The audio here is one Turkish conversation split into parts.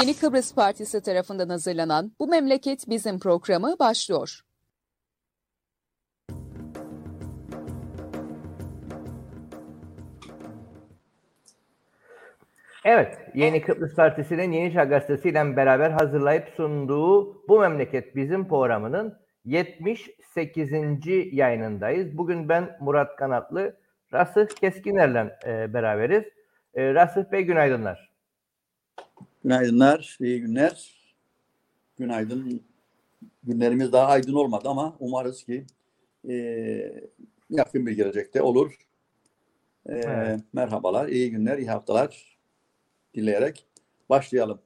Yeni Kıbrıs Partisi tarafından hazırlanan Bu Memleket Bizim programı başlıyor. Evet, Yeni Kıbrıs Partisi'nin Yeni Çağ Gazetesi ile beraber hazırlayıp sunduğu Bu Memleket Bizim programının 78. yayınındayız. Bugün ben Murat Kanatlı, Rasıh Keskiner'le e, beraberiz. E, Bey günaydınlar. Günaydınlar, iyi günler. Günaydın. Günlerimiz daha aydın olmadı ama umarız ki e, yakın bir gelecekte olur. E, evet. Merhabalar, iyi günler, iyi haftalar dileyerek başlayalım.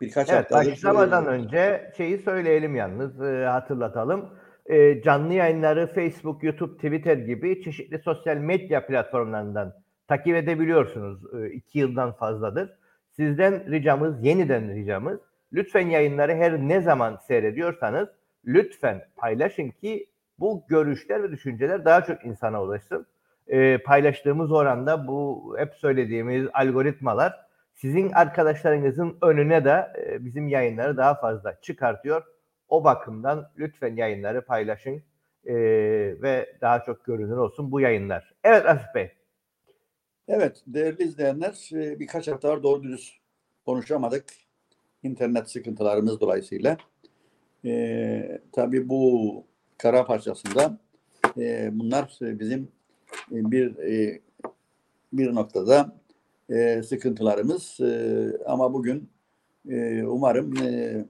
Birkaç evet, başlamadan önce şeyi söyleyelim yalnız, e, hatırlatalım. E, canlı yayınları Facebook, YouTube, Twitter gibi çeşitli sosyal medya platformlarından takip edebiliyorsunuz. E, iki yıldan fazladır. Sizden ricamız, yeniden ricamız, lütfen yayınları her ne zaman seyrediyorsanız lütfen paylaşın ki bu görüşler ve düşünceler daha çok insana ulaşsın. E, paylaştığımız oranda bu hep söylediğimiz algoritmalar sizin arkadaşlarınızın önüne de e, bizim yayınları daha fazla çıkartıyor. O bakımdan lütfen yayınları paylaşın e, ve daha çok görünür olsun bu yayınlar. Evet Asif Bey. Evet değerli izleyenler e, birkaç haftalar doğru dürüst konuşamadık. İnternet sıkıntılarımız dolayısıyla. E, tabii bu kara parçasında e, bunlar bizim bir e, bir noktada e, sıkıntılarımız e, ama bugün e, umarım e,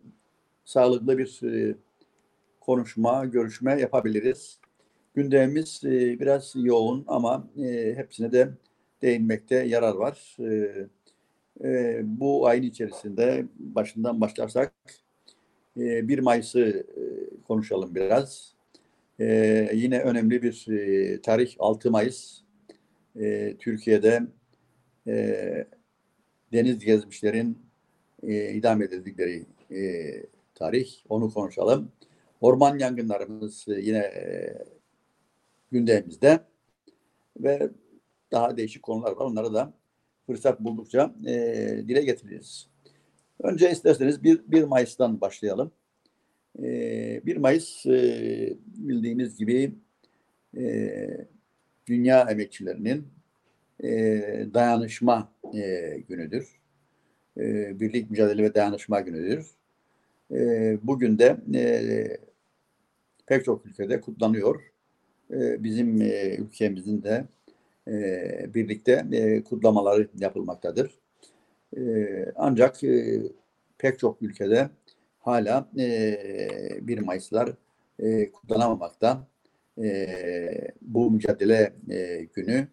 sağlıklı bir e, konuşma, görüşme yapabiliriz. Gündemimiz e, biraz yoğun ama e, hepsine de değinmekte yarar var. E, e, bu ayın içerisinde başından başlarsak e, 1 Mayıs'ı e, konuşalım biraz. E, yine önemli bir e, tarih 6 Mayıs. E, Türkiye'de e, deniz gezmişlerin e, idam edildikleri e, tarih. Onu konuşalım. Orman yangınlarımız yine e, gündemimizde ve daha değişik konular var. Onları da fırsat buldukça e, dile getiririz. Önce isterseniz 1, 1 Mayıs'tan başlayalım. E, 1 Mayıs e, bildiğimiz gibi e, dünya emekçilerinin e, dayanışma e, günüdür. E, birlik, mücadele ve dayanışma günüdür. E, bugün de e, pek çok ülkede kutlanıyor. E, bizim e, ülkemizin de e, birlikte e, kutlamaları yapılmaktadır. E, ancak e, pek çok ülkede hala e, 1 Mayıs'lar e, kutlanamamakta. E, bu mücadele e, günü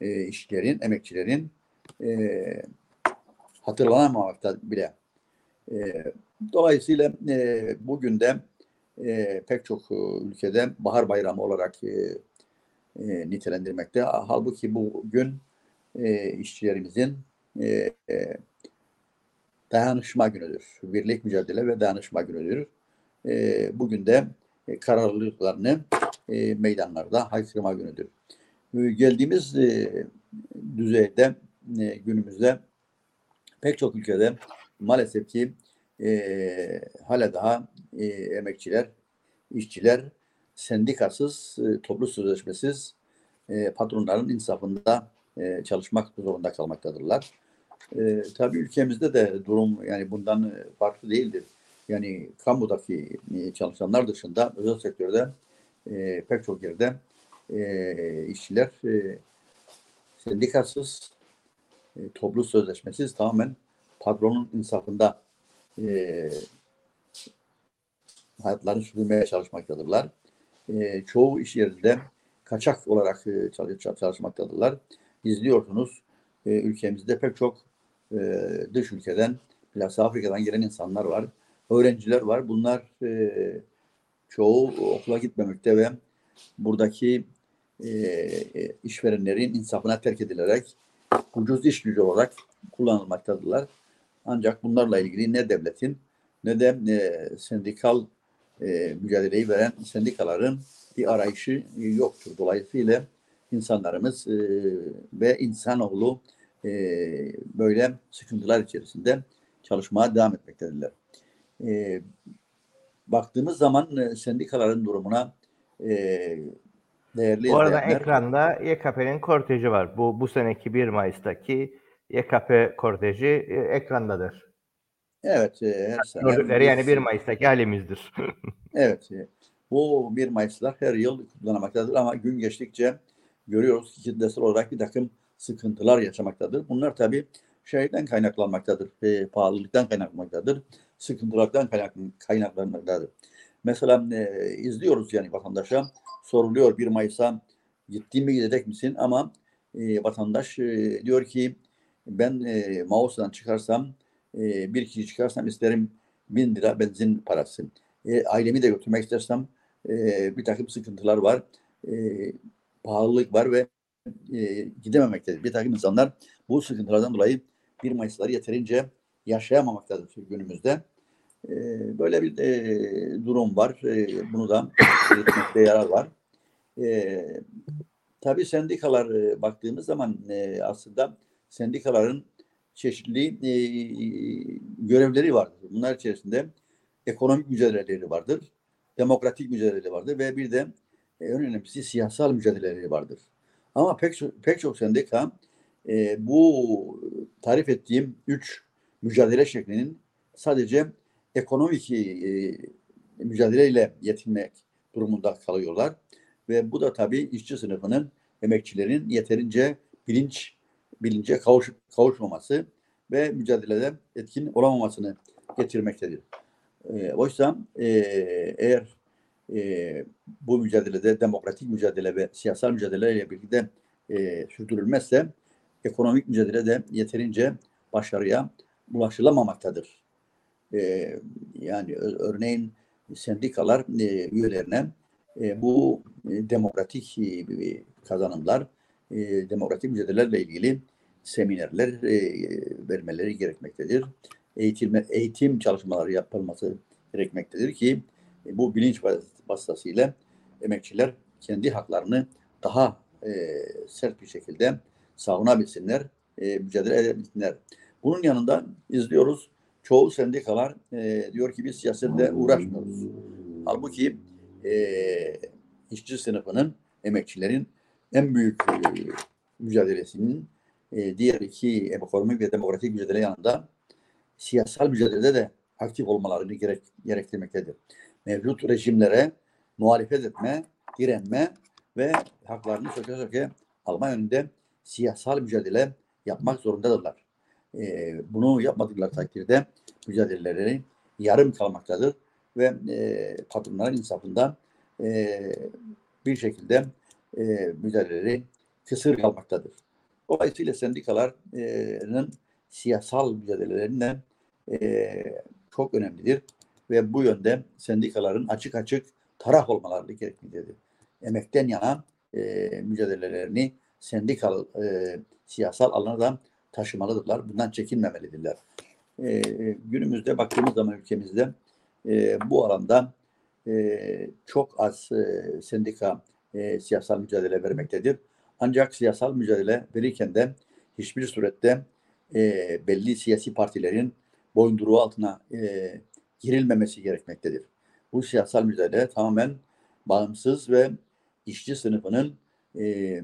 e, işçilerin, emekçilerin e, hatırlanamamakta bile. E, dolayısıyla e, bugün de e, pek çok e, ülkede bahar bayramı olarak e, e, nitelendirmekte. Halbuki bugün e, işçilerimizin e, e, dayanışma günüdür. Birlik, mücadele ve dayanışma günüdür. E, bugün de e, kararlılıklarını e, meydanlarda haykırma günüdür. Ee, geldiğimiz e, düzeyde e, günümüzde pek çok ülkede maalesef ki e, hala daha e, emekçiler, işçiler sendikasız, e, toplu sözleşmesiz e, patronların insafında e, çalışmak zorunda kalmaktadırlar. Tabii ülkemizde de durum yani bundan farklı değildir. Yani kamudaki çalışanlar dışında özel sektörde pek çok yerde işçiler sendikasız, toplu sözleşmesiz tamamen patronun insafında e, hayatlarını sürdürmeye çalışmaktadırlar. E, çoğu iş yerinde kaçak olarak e, çalışmaktadırlar. İzliyorsunuz e, ülkemizde pek çok e, dış ülkeden, bilhassa Afrika'dan gelen insanlar var. Öğrenciler var. Bunlar e, çoğu okula gitmemekte ve buradaki e, e, işverenlerin insafına terk edilerek ucuz iş gücü olarak kullanılmaktadırlar. Ancak bunlarla ilgili ne devletin ne de e, sendikal e, mücadeleyi veren sendikaların bir arayışı yoktur. Dolayısıyla insanlarımız e, ve insanoğlu e, böyle sıkıntılar içerisinde çalışmaya devam etmektedirler. E, baktığımız zaman e, sendikaların durumuna e, değerli Bu arada izleyenler- ekranda YKP'nin korteji var. Bu bu seneki 1 Mayıs'taki YKP korteji e, ekrandadır. Evet, e, her Gördükleri yani biz- 1 Mayıs'taki halimizdir. Evet. e, Bu 1 Mayıs'lar her yıl kutlanmaktadır ama gün geçtikçe görüyoruz ki kitlesel olarak bir takım sıkıntılar yaşamaktadır. Bunlar tabii şeyden kaynaklanmaktadır, e, pahalılıktan kaynaklanmaktadır, sıkıntılardan kaynak, kaynaklanmaktadır. Mesela e, izliyoruz yani vatandaşa soruluyor 1 Mayıs'a gittin mi gidecek misin ama e, vatandaş e, diyor ki ben e, Mausa'dan çıkarsam e, bir kişi çıkarsam isterim bin lira benzin parası. E, ailemi de götürmek istersem e, bir takım sıkıntılar var. E, pahalılık var ve e, gidememektedir. Bir takım insanlar bu sıkıntılardan dolayı 1 Mayıs'ları yeterince yaşayamamaktadır günümüzde. E, böyle bir e, durum var. E, bunu da belirtmekte yarar var. E, tabii sendikalar e, baktığımız zaman e, aslında sendikaların çeşitli e, görevleri vardır. Bunlar içerisinde ekonomik mücadeleleri vardır, demokratik mücadeleleri vardır ve bir de e, en önemlisi siyasal mücadeleleri vardır. Ama pek pek çok sendika e, bu tarif ettiğim üç mücadele şeklinin sadece ekonomik e, mücadeleyle yetinmek durumunda kalıyorlar. Ve bu da tabii işçi sınıfının, emekçilerin yeterince bilinç bilince kavuş, kavuşmaması ve mücadelede etkin olamamasını getirmektedir. E, oysa e, eğer e, bu mücadelede demokratik mücadele ve siyasal mücadeleyle birlikte e, sürdürülmezse ekonomik mücadele de yeterince başarıya ulaşılamamaktadır. E, yani örneğin sendikalar e, üyelerine e, bu e, demokratik e, kazanımlar, e, demokratik mücadelelerle ilgili seminerler e, vermeleri gerekmektedir. Eğitim, eğitim çalışmaları yapılması gerekmektedir ki e, bu bilinç vas- vasıtasıyla emekçiler kendi haklarını daha sert bir şekilde savunabilsinler, e, mücadele edebilsinler. Bunun yanında izliyoruz çoğu sendikalar diyor ki biz siyasetle uğraşmıyoruz. Halbuki e, işçi sınıfının, emekçilerin en büyük e, mücadelesinin e, diğer iki ekonomik ve demokratik mücadele yanında siyasal mücadelede de aktif olmalarını gerek, gerektirmektedir. Mevcut rejimlere muhalefet etme, direnme ve haklarını söke söke alma yönünde siyasal mücadele yapmak zorundadırlar. E, bunu yapmadıkları takdirde mücadeleleri yarım kalmaktadır ve e, patronların insafından e, bir şekilde e, mücadeleleri kısır kalmaktadır. Dolayısıyla sendikaların siyasal mücadelelerinde e, çok önemlidir ve bu yönde sendikaların açık açık taraf olmaları gerekmektedir. Emekten yana e, mücadelelerini sendikal e, siyasal alana taşımalıdırlar. Bundan çekinmemelidirler. E, günümüzde baktığımız zaman ülkemizde e, bu alanda e, çok az e, sendika e, siyasal mücadele vermektedir. Ancak siyasal mücadele verirken de hiçbir surette e, belli siyasi partilerin boyunduruğu altına e, girilmemesi gerekmektedir. Bu siyasal mücadele tamamen bağımsız ve işçi sınıfının e,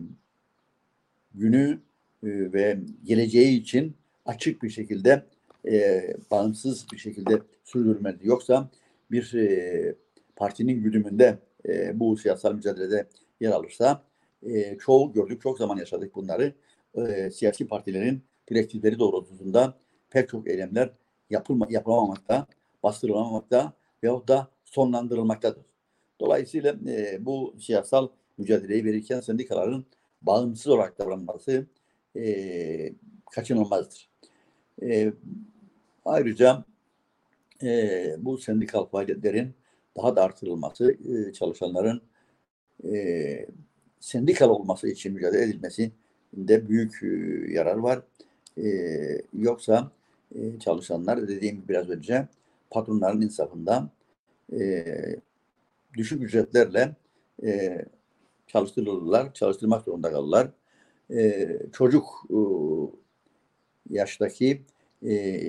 günü e, ve geleceği için açık bir şekilde e, bağımsız bir şekilde sürdürülmelidir. Yoksa bir e, partinin güdümünde e, bu siyasal mücadelede yer alırsa e, çoğu gördük, çok zaman yaşadık bunları. E, siyasi partilerin direktifleri doğrultusunda pek çok eylemler yapılma, yapılamamakta, bastırılamamakta veyahut da sonlandırılmaktadır. Dolayısıyla e, bu siyasal mücadeleyi verirken sendikaların bağımsız olarak davranması e, kaçınılmazdır. E, ayrıca e, bu sendikal faaliyetlerin daha da artırılması, çalışanların e, sendikal olması için mücadele edilmesinde büyük e, yarar var. E, yoksa e, çalışanlar dediğim gibi biraz önce patronların insafından e, düşük ücretlerle e, çalıştırılırlar, çalıştırmak zorunda kalırlar. E, çocuk e, yaştaki e,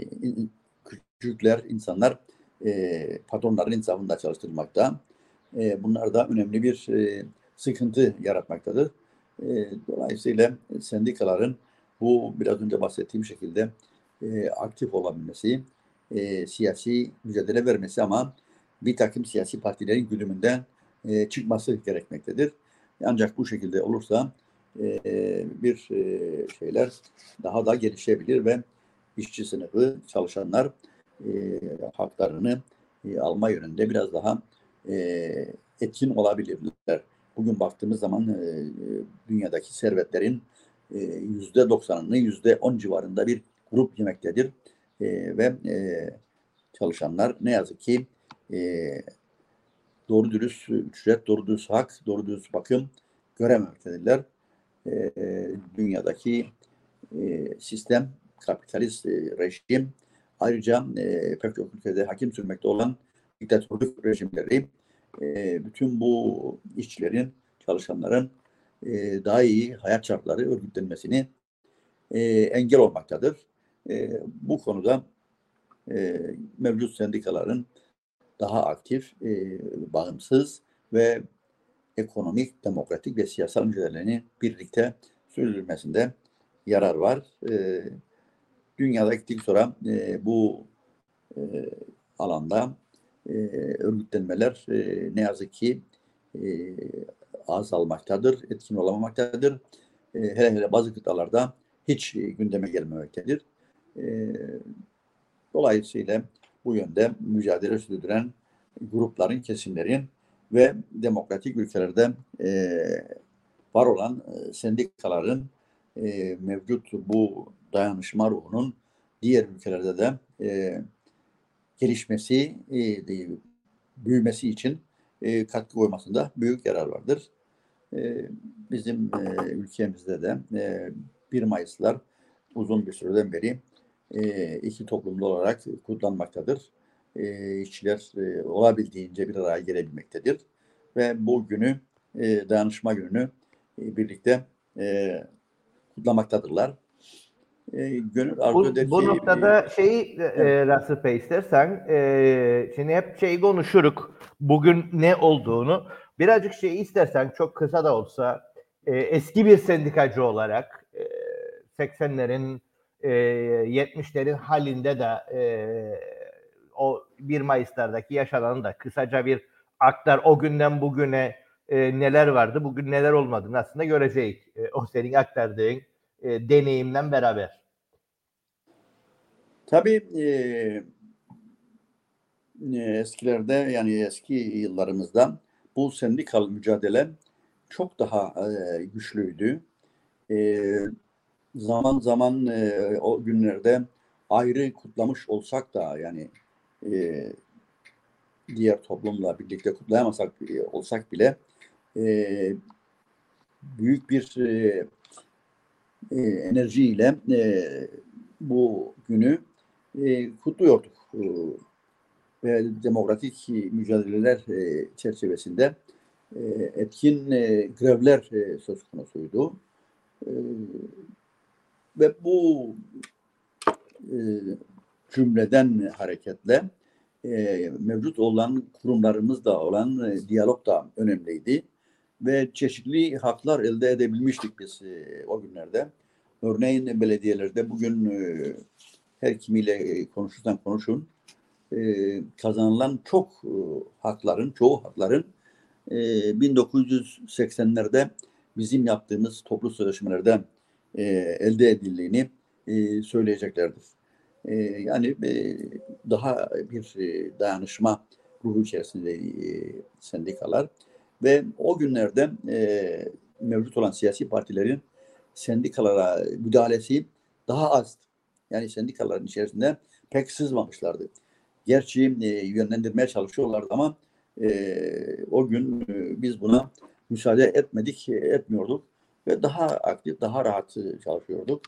küçükler, insanlar e, patronların insafında çalıştırmakta. E, bunlar da önemli bir e, sıkıntı yaratmaktadır. E, dolayısıyla sendikaların bu biraz önce bahsettiğim şekilde e, aktif olabilmesi, e, siyasi mücadele vermesi ama bir takım siyasi partilerin güdümünden e, çıkması gerekmektedir. Ancak bu şekilde olursa e, bir e, şeyler daha da gelişebilir ve işçi sınıfı, çalışanlar e, haklarını e, alma yönünde biraz daha e, etkin olabilirler. Bugün baktığımız zaman dünyadaki servetlerin yüzde doksanını yüzde on civarında bir grup yemektedir ve çalışanlar ne yazık ki doğru dürüst ücret, doğru dürüst hak, doğru dürüst bakım görememektedirler. Dünyadaki sistem, kapitalist rejim, ayrıca e, pek çok ülkede hakim sürmekte olan diktatörlük rejimleri e, bütün bu işçilerin, çalışanların e, daha iyi hayat şartları örgütlenmesini e, engel olmaktadır. E, bu konuda e, mevcut sendikaların daha aktif, e, bağımsız ve ekonomik, demokratik ve siyasal mücadelelerini birlikte sürdürülmesinde yarar var. E, dünyada gittik sonra e, bu e, alanda e, örgütlenmeler e, ne yazık ki e, azalmaktadır, etkin olamamaktadır. E, hele hele bazı kıtalarda hiç e, gündeme gelmemektedir. E, dolayısıyla bu yönde mücadele sürdüren grupların, kesimlerin ve demokratik ülkelerde e, var olan e, sendikaların e, mevcut bu dayanışma ruhunun diğer ülkelerde de e, gelişmesi, e, büyümesi için e, katkı koymasında büyük yarar vardır. E, bizim e, ülkemizde de e, 1 Mayıslar uzun bir süreden beri e, iki toplumlu olarak kutlanmaktadır. E, işçiler e, olabildiğince bir araya gelebilmektedir. Ve bu günü, e, dayanışma gününü e, birlikte e, kutlamaktadırlar. E, gönül arzu bu, Bu noktada şeyi e, Rasif Bey istersen e, şimdi hep şeyi konuşuruk bugün ne olduğunu. Birazcık şeyi istersen çok kısa da olsa e, eski bir sendikacı olarak e, 80'lerin e, 70'lerin halinde de e, o 1 Mayıs'lardaki yaşananı da kısaca bir aktar o günden bugüne e, neler vardı, bugün neler olmadığını aslında göreceğiz. E, o senin aktardığın e, deneyimden beraber. Tabii e, e, eskilerde yani eski yıllarımızda bu sendikal mücadele çok daha e, güçlüydü. E, zaman zaman e, o günlerde ayrı kutlamış olsak da yani e, diğer toplumla birlikte kutlayamasak e, olsak bile e, büyük bir e, e, enerjiyle e, bu günü e, kutluyorduk. E, ve demokratik mücadeleler e, çerçevesinde e, etkin e, grevler e, söz konusuydu. E, ve bu e, cümleden hareketle e, mevcut olan kurumlarımızda olan e, diyalog da önemliydi ve çeşitli haklar elde edebilmiştik biz e, o günlerde. Örneğin belediyelerde bugün e, her kimiyle e, konuşursan konuşun e, kazanılan çok e, hakların, çoğu hakların e, 1980'lerde bizim yaptığımız toplu sözleşmelerde e, elde edildiğini e, söyleyeceklerdir. E, yani e, daha bir e, dayanışma ruhu içerisinde e, sendikalar ve o günlerde e, mevcut olan siyasi partilerin sendikalara müdahalesi daha az. Yani sendikaların içerisinde pek sızmamışlardı. Gerçi e, yönlendirmeye çalışıyorlardı ama e, o gün e, biz buna müsaade etmedik, e, etmiyorduk ve daha aktif, daha rahat çalışıyorduk.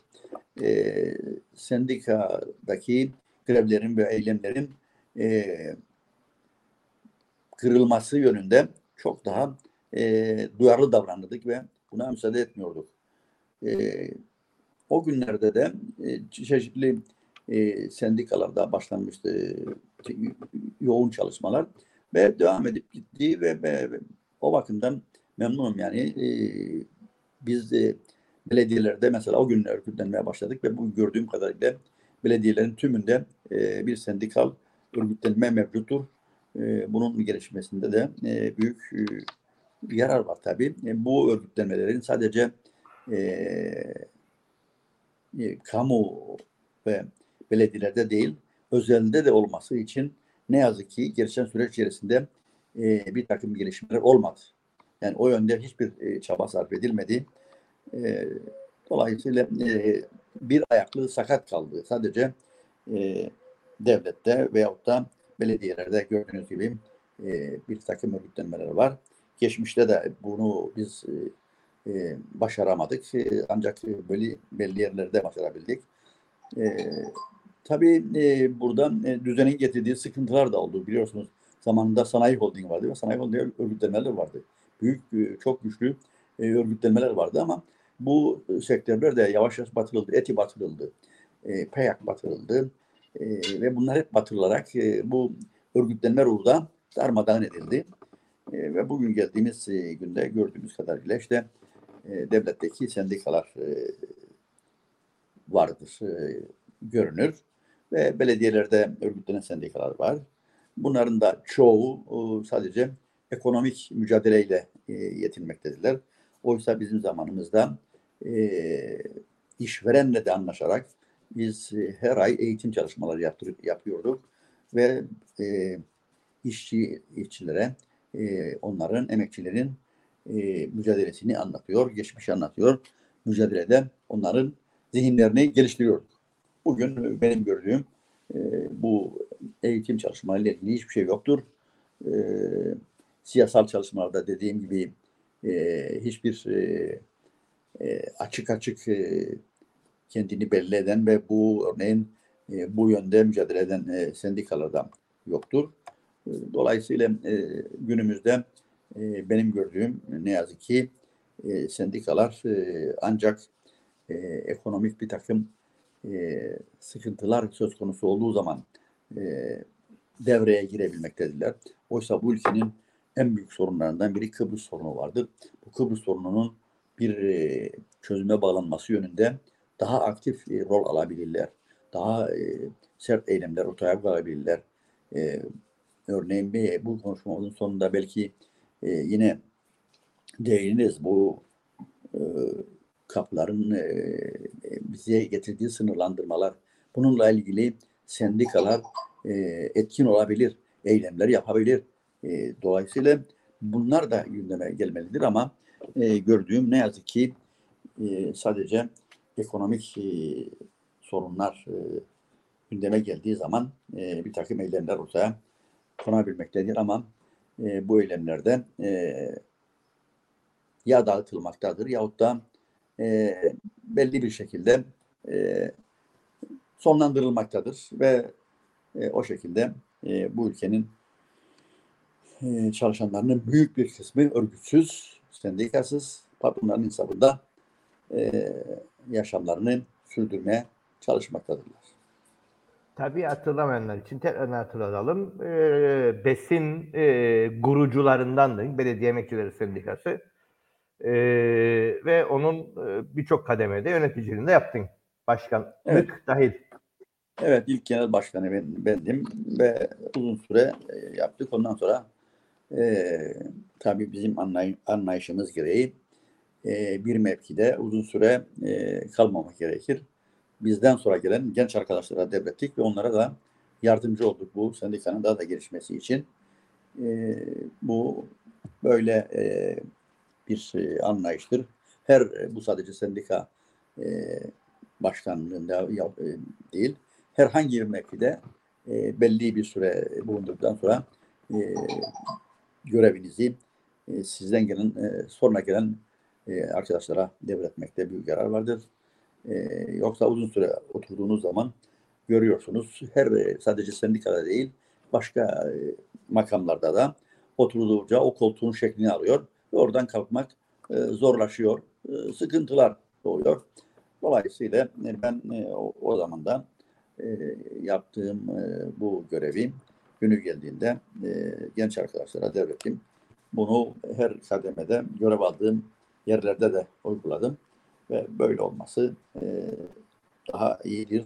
E, sendikadaki grevlerin ve eylemlerin e, kırılması yönünde çok daha e, duyarlı davranırdık ve buna müsaade etmiyorduk. E, o günlerde de e, çeşitli e, sendikalarda başlanmıştı e, yoğun çalışmalar ve devam edip gitti ve, ve, ve o bakımdan memnunum yani. E, biz de belediyelerde mesela o günler örgütlenmeye başladık ve bu gördüğüm kadarıyla belediyelerin tümünde e, bir sendikal örgütlenme mevcuttur. E, bunun gelişmesinde de e, büyük e, yarar var tabii. E, bu örgütlenmelerin sadece kamu ve belediyelerde değil, özelde de olması için ne yazık ki geçen süreç içerisinde bir takım gelişmeler olmadı. Yani o yönde hiçbir çaba sarf edilmedi. Dolayısıyla bir ayaklı sakat kaldı. Sadece devlette veyahut da belediyelerde gördüğünüz gibi e, bir takım örgütlenmeler var. Geçmişte de bunu biz e, e, başaramadık. E, ancak belli, belli yerlerde başarabildik. E, tabii e, buradan e, düzenin getirdiği sıkıntılar da oldu. Biliyorsunuz zamanında sanayi holding vardı ve sanayi holding örgütlenmeler vardı. Büyük, e, çok güçlü e, örgütlenmeler vardı ama bu sektörler de yavaş yavaş batırıldı. Eti batırıldı. E, PEYAK batırıldı. E, ve bunlar hep batırılarak e, bu örgütlenme ruhda darmadağın edildi. E, ve bugün geldiğimiz e, günde gördüğümüz kadarıyla işte e, devletteki sendikalar e, vardır, e, görünür. Ve belediyelerde örgütlenen sendikalar var. Bunların da çoğu e, sadece ekonomik mücadeleyle e, yetinmektedirler. Oysa bizim zamanımızda e, işverenle de anlaşarak biz e, her ay eğitim çalışmaları yaptır, yapıyorduk ve e, işçi işçilere e, onların emekçilerin e, mücadelesini anlatıyor, geçmişi anlatıyor. Mücadelede onların zihinlerini geliştiriyorduk. Bugün benim gördüğüm e, bu eğitim çalışmalarıyla ilgili hiçbir şey yoktur. E, siyasal çalışmalarda dediğim gibi e, hiçbir e, e, açık açık e, kendini belli eden ve bu örneğin e, bu yönde mücadele eden e, sendikalardan yoktur. E, dolayısıyla e, günümüzde e, benim gördüğüm ne yazık ki e, sendikalar e, ancak e, ekonomik bir takım e, sıkıntılar söz konusu olduğu zaman e, devreye girebilmektedirler. Oysa bu ülkenin en büyük sorunlarından biri Kıbrıs sorunu vardır. Bu Kıbrıs sorununun bir e, çözüme bağlanması yönünde daha aktif e, rol alabilirler. Daha e, sert eylemler ortaya koyabilirler. E, örneğin bir, bu konuşmamızın sonunda belki e, yine değiniriz. Bu e, kapların e, bize getirdiği sınırlandırmalar. Bununla ilgili sendikalar e, etkin olabilir, eylemler yapabilir. E, dolayısıyla bunlar da gündeme gelmelidir ama e, gördüğüm ne yazık ki e, sadece ekonomik e, sorunlar e, gündeme geldiği zaman e, bir takım eylemler ortaya konabilmektedir ama e, bu eylemlerde e, ya dağıtılmaktadır yahut da e, belli bir şekilde e, sonlandırılmaktadır ve e, o şekilde e, bu ülkenin e, çalışanlarının büyük bir kısmı örgütsüz, sendikasız, patronların hesabında e, yaşamlarını sürdürmeye çalışmaktadırlar. Tabii hatırlamayanlar için tekrar hatırlatalım. E, besin e, gurucularındandı Belediye Emekçileri Sendikası. E, ve onun e, birçok kademede yöneticiliğini de yaptın. Başkanlık evet. dahil. Evet, ilk genel başkanı ben, bendim ve uzun süre e, yaptık. Ondan sonra e, tabii bizim anlay anlayışımız gereği e, bir mevkide uzun süre e, kalmamak gerekir. Bizden sonra gelen genç arkadaşlara devrettik ve onlara da yardımcı olduk bu sendikanın daha da gelişmesi için. E, bu böyle e, bir e, anlayıştır. Her e, bu sadece sendika e, başkanlığında e, değil, herhangi bir mevkide e, belli bir süre bulunduktan sonra e, görevinizi e, sizden gelen, e, sonra gelen e, arkadaşlara devretmekte büyük yarar vardır. E, yoksa uzun süre oturduğunuz zaman görüyorsunuz her e, sadece sendikada değil başka makamlarda da oturduğunca o koltuğun şeklini alıyor ve oradan kalkmak zorlaşıyor. Sıkıntılar doğuyor. Dolayısıyla ben o, o yaptığım bu görevi günü geldiğinde genç arkadaşlara devrettim. Bunu her kademede görev aldığım yerlerde de uyguladım ve böyle olması e, daha iyidir,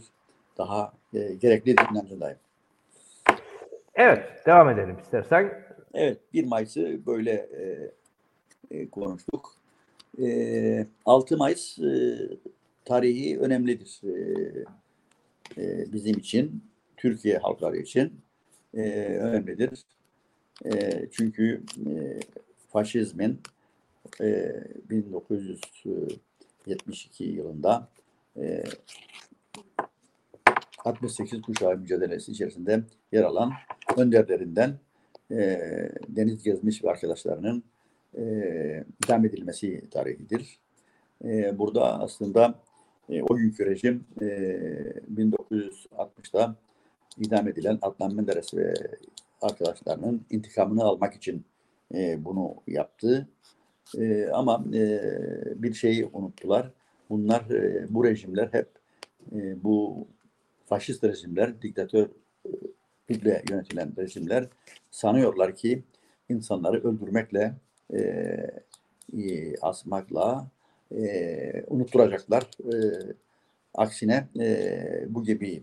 daha e, gereklidir inancındayım. Evet, devam edelim istersen. Evet, 1 Mayıs'ı böyle e, e, konuştuk. E, 6 Mayıs e, tarihi önemlidir e, e, bizim için, Türkiye halkları için e, önemlidir. E, çünkü e, faşizmin e, 1972 yılında e, 68 kuşağı mücadelesi içerisinde yer alan önderlerinden e, Deniz Gezmiş ve arkadaşlarının e, idam edilmesi tarihidir. E, burada aslında e, o günkü rejim e, 1960'da idam edilen Adnan Menderes ve arkadaşlarının intikamını almak için e, bunu yaptı. E, ama e, bir şeyi unuttular. Bunlar, e, bu rejimler hep e, bu faşist rejimler, diktatör ile yönetilen rejimler sanıyorlar ki insanları öldürmekle, e, e, asmakla e, unutturacaklar. E, aksine e, bu gibi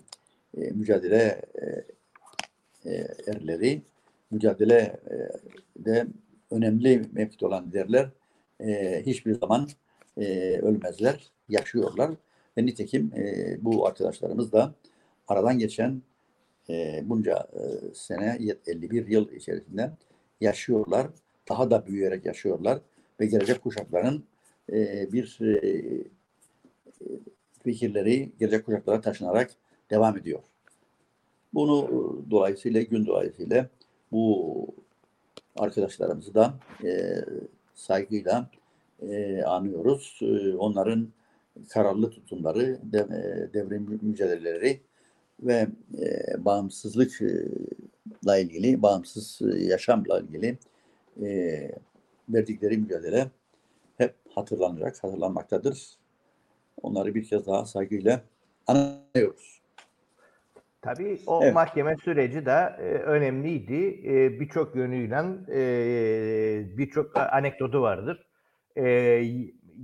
e, mücadele e, e, erleri, mücadele e, de önemli mevkide olan liderler e, hiçbir zaman e, ölmezler, yaşıyorlar. Ve nitekim e, bu arkadaşlarımız da aradan geçen e, bunca e, sene 51 yıl içerisinde yaşıyorlar. Daha da büyüyerek yaşıyorlar ve gelecek kuşakların e, bir e, fikirleri gelecek kuşaklara taşınarak devam ediyor. Bunu e, dolayısıyla gün dolayısıyla bu arkadaşlarımızı da e, saygıyla e, anıyoruz. E, onların kararlı tutumları, de, e, devrim mücadeleleri ve e, bağımsızlıkla ilgili, bağımsız yaşamla ilgili e, verdikleri mücadele hep hatırlanacak, hatırlanmaktadır. Onları bir kez daha saygıyla anıyoruz. Tabii o Evet. mahkeme süreci de e, önemliydi. E, birçok yönüyle e, birçok anekdotu vardır. E,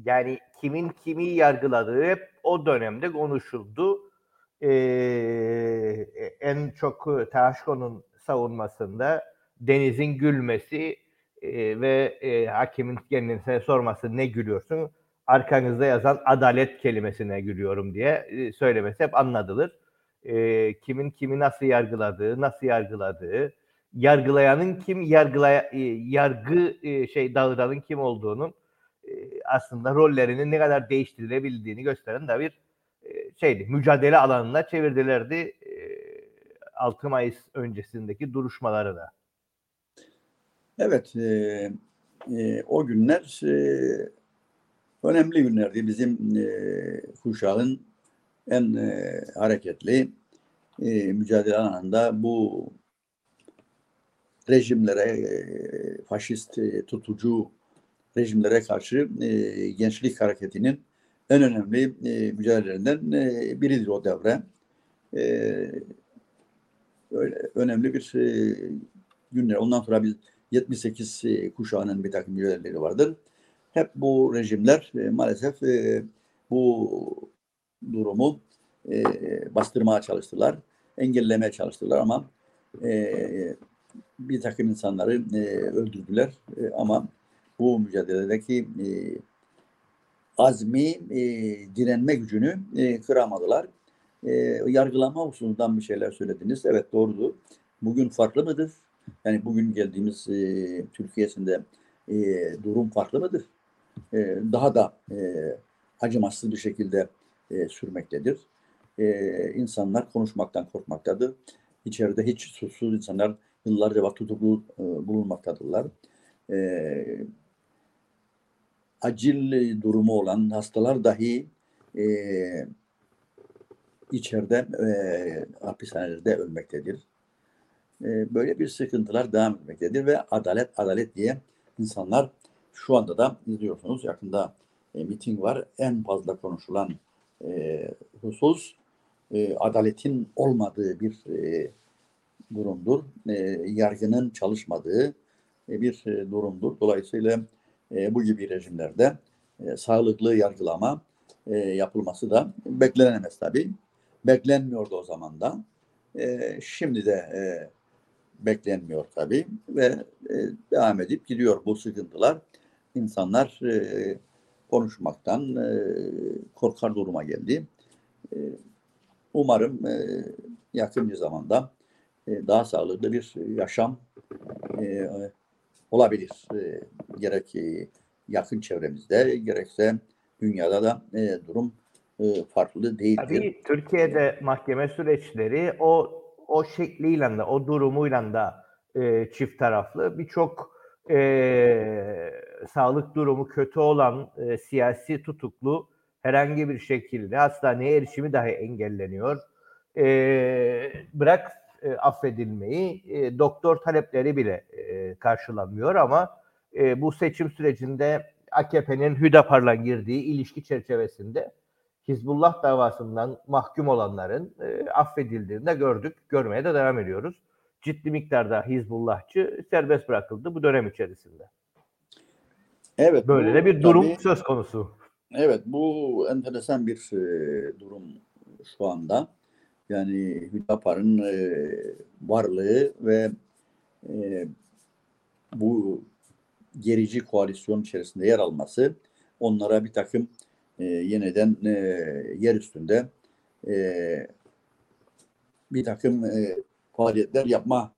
yani kimin kimi yargıladığı hep o dönemde konuşuldu. E, en çok Taşko'nun savunmasında Deniz'in gülmesi e, ve e, hakimin kendisine sorması ne gülüyorsun? Arkanızda yazan adalet kelimesine gülüyorum diye e, söylemesi hep anladılır e, kimin kimi nasıl yargıladığı, nasıl yargıladığı, yargılayanın kim, yargılaya, e, yargı e, şey dağıdanın kim olduğunun e, aslında rollerinin ne kadar değiştirilebildiğini gösteren de bir e, şeydi. Mücadele alanına çevirdilerdi e, 6 Mayıs öncesindeki duruşmaları da. Evet, e, e, o günler e, önemli günlerdi. Bizim e, kuşağın en e, hareketli e, mücadele alanında bu rejimlere, e, faşist e, tutucu rejimlere karşı e, gençlik hareketinin en önemli e, mücadelelerinden e, biridir o devre. E, öyle önemli bir e, günler. Ondan sonra biz 78 e, kuşağının bir takım mücadeleleri vardır. Hep bu rejimler e, maalesef e, bu durumu e, bastırmaya çalıştılar, engellemeye çalıştılar ama e, bir takım insanları e, öldürdüler e, ama bu mücadeledeki e, azmi, e, direnme gücünü e, kıramadılar. E, yargılama hususundan bir şeyler söylediniz. Evet doğrudur. Bugün farklı mıdır? Yani bugün geldiğimiz e, Türkiye'sinde e, durum farklı mıdır? E, daha da e, acımasız bir şekilde e, sürmektedir. E, insanlar konuşmaktan korkmaktadır. İçeride hiç suçsuz insanlar yıllarca tutuklu e, bulunmaktadırlar. E, acil durumu olan hastalar dahi e, içeride e, hapishanelerde ölmektedir. E, böyle bir sıkıntılar devam etmektedir ve adalet adalet diye insanlar şu anda da izliyorsunuz yakında e, miting var. En fazla konuşulan e, husus e, adaletin olmadığı bir e, durumdur. E, yargının çalışmadığı e, bir e, durumdur. Dolayısıyla e, bu gibi rejimlerde e, sağlıklı yargılama e, yapılması da beklenemez tabii. Beklenmiyordu o zaman da. E, şimdi de e, beklenmiyor tabii ve e, devam edip gidiyor bu sıkıntılar. İnsanlar e, konuşmaktan e, korkar duruma geldi. E, umarım e, yakın bir zamanda e, daha sağlıklı bir yaşam e, olabilir. E, gerek e, yakın çevremizde gerekse dünyada da e, durum e, farklı değildir. Tabii Türkiye'de mahkeme süreçleri o o şekliyle de o durumuyla da e, çift taraflı birçok e, sağlık durumu kötü olan e, siyasi tutuklu herhangi bir şekilde hastaneye erişimi dahi engelleniyor. E, bırak e, affedilmeyi, e, doktor talepleri bile e, karşılanmıyor ama e, bu seçim sürecinde AKP'nin Hüdapar'la girdiği ilişki çerçevesinde Hizbullah davasından mahkum olanların e, affedildiğini de gördük, görmeye de devam ediyoruz. Ciddi miktarda Hizbullahçı serbest bırakıldı bu dönem içerisinde. Evet. Böyle de bir durum tabii, söz konusu. Evet, bu enteresan bir e, durum şu anda. Yani Hüdapar'ın e, varlığı ve e, bu gerici koalisyon içerisinde yer alması onlara bir takım e, yeniden e, yer üstünde e, bir takım e, faaliyetler yapma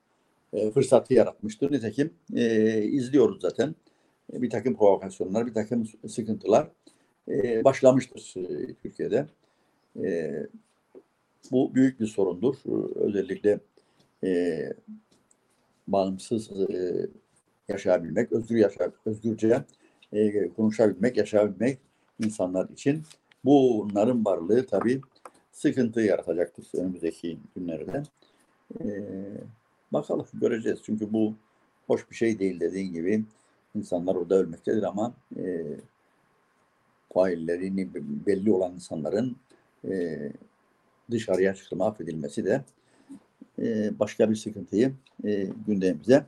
e, fırsatı yaratmıştır. Nitekim e, izliyoruz zaten. E, bir takım provokasyonlar, bir takım sıkıntılar e, başlamıştır e, Türkiye'de. E, bu büyük bir sorundur. Özellikle e, bağımsız e, yaşayabilmek, özgür yaşa, özgürce e, konuşabilmek, yaşayabilmek insanlar için bunların varlığı tabii sıkıntı yaratacaktır önümüzdeki günlerde. E, bakalım göreceğiz. Çünkü bu hoş bir şey değil dediğin gibi. İnsanlar orada ölmektedir ama e, faillerini belli olan insanların e, dışarıya çıkma affedilmesi de e, başka bir sıkıntıyı e, gündemimize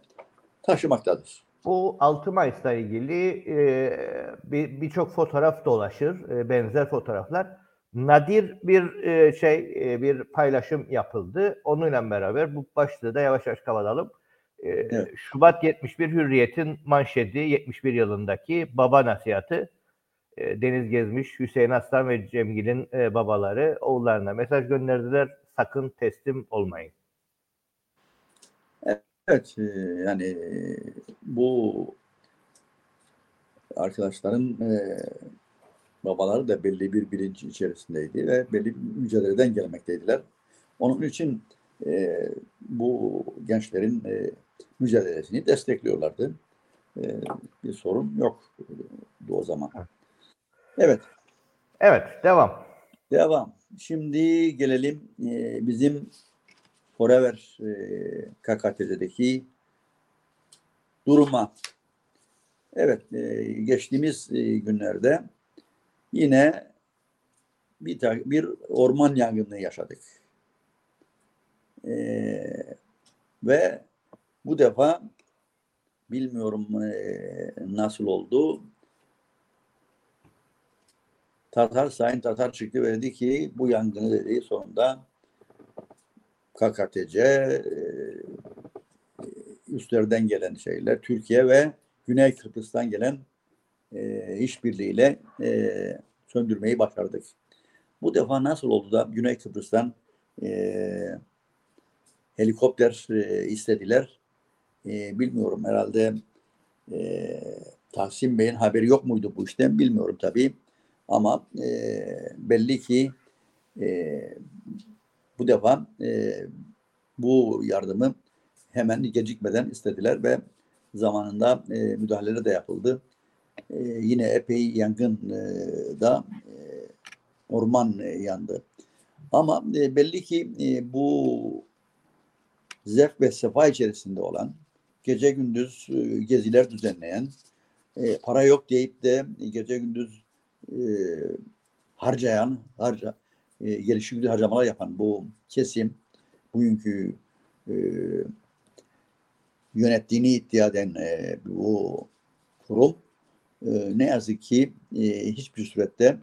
taşımaktadır. Bu 6 Mayıs'la ilgili e, birçok bir fotoğraf dolaşır, e, benzer fotoğraflar. Nadir bir e, şey, e, bir paylaşım yapıldı. Onunla beraber bu başlığı da yavaş yavaş kapatalım. E, evet. Şubat 71 Hürriyet'in manşeti 71 yılındaki baba nasihatı. E, Deniz Gezmiş, Hüseyin Aslan ve Cemgil'in e, babaları oğullarına mesaj gönderdiler. Sakın teslim olmayın. Evet, e, yani bu arkadaşların babaları da belli bir bilinci içerisindeydi ve belli bir mücadeleden gelmekteydiler. Onun için bu gençlerin mücadelesini destekliyorlardı. bir sorun yok o zaman. Evet. Evet, devam. Devam. Şimdi gelelim e, bizim Forever e, KKT'deki duruma. Evet, e, geçtiğimiz e, günlerde yine bir, bir orman yangını yaşadık. E, ve bu defa bilmiyorum e, nasıl oldu. Tatar Sayın Tatar çıktı ve dedi ki bu yangını dedi sonunda KKTC e, üstlerden gelen şeyler Türkiye ve Güney Kıbrıs'tan gelen e, işbirliğiyle e, söndürmeyi başardık. Bu defa nasıl oldu da Güney Kıbrıs'tan e, helikopter e, istediler? E, bilmiyorum herhalde e, Tahsin Bey'in haberi yok muydu bu işten bilmiyorum tabii. Ama e, belli ki e, bu defa e, bu yardımı hemen gecikmeden istediler ve zamanında e, müdahaleler de yapıldı. E, yine epey yangın e, da e, orman e, yandı. Ama e, belli ki e, bu zevk ve sefa içerisinde olan, gece gündüz e, geziler düzenleyen, e, para yok deyip de gece gündüz e, harcayan, harca, e, gelişi harcamalar yapan bu kesim bugünkü yönettiğini iddia eden bu kurum ne yazık ki hiçbir surette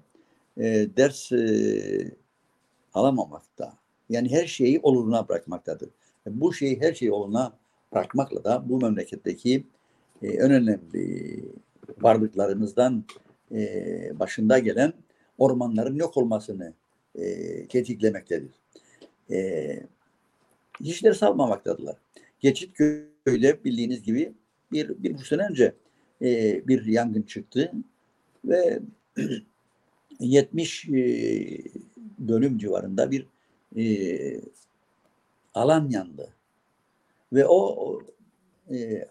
ders alamamakta. Yani her şeyi oluruna bırakmaktadır. Bu şeyi her şeyi oluruna bırakmakla da bu memleketteki e, en önemli varlıklarımızdan e, başında gelen ormanların yok olmasını e, tetiklemektedir. E, hiç ders almamaktadılar. Geçitköy'de bildiğiniz gibi bir, bir buçuk sene önce e, bir yangın çıktı ve 70 e, dönüm civarında bir e, alan yandı. Ve o e,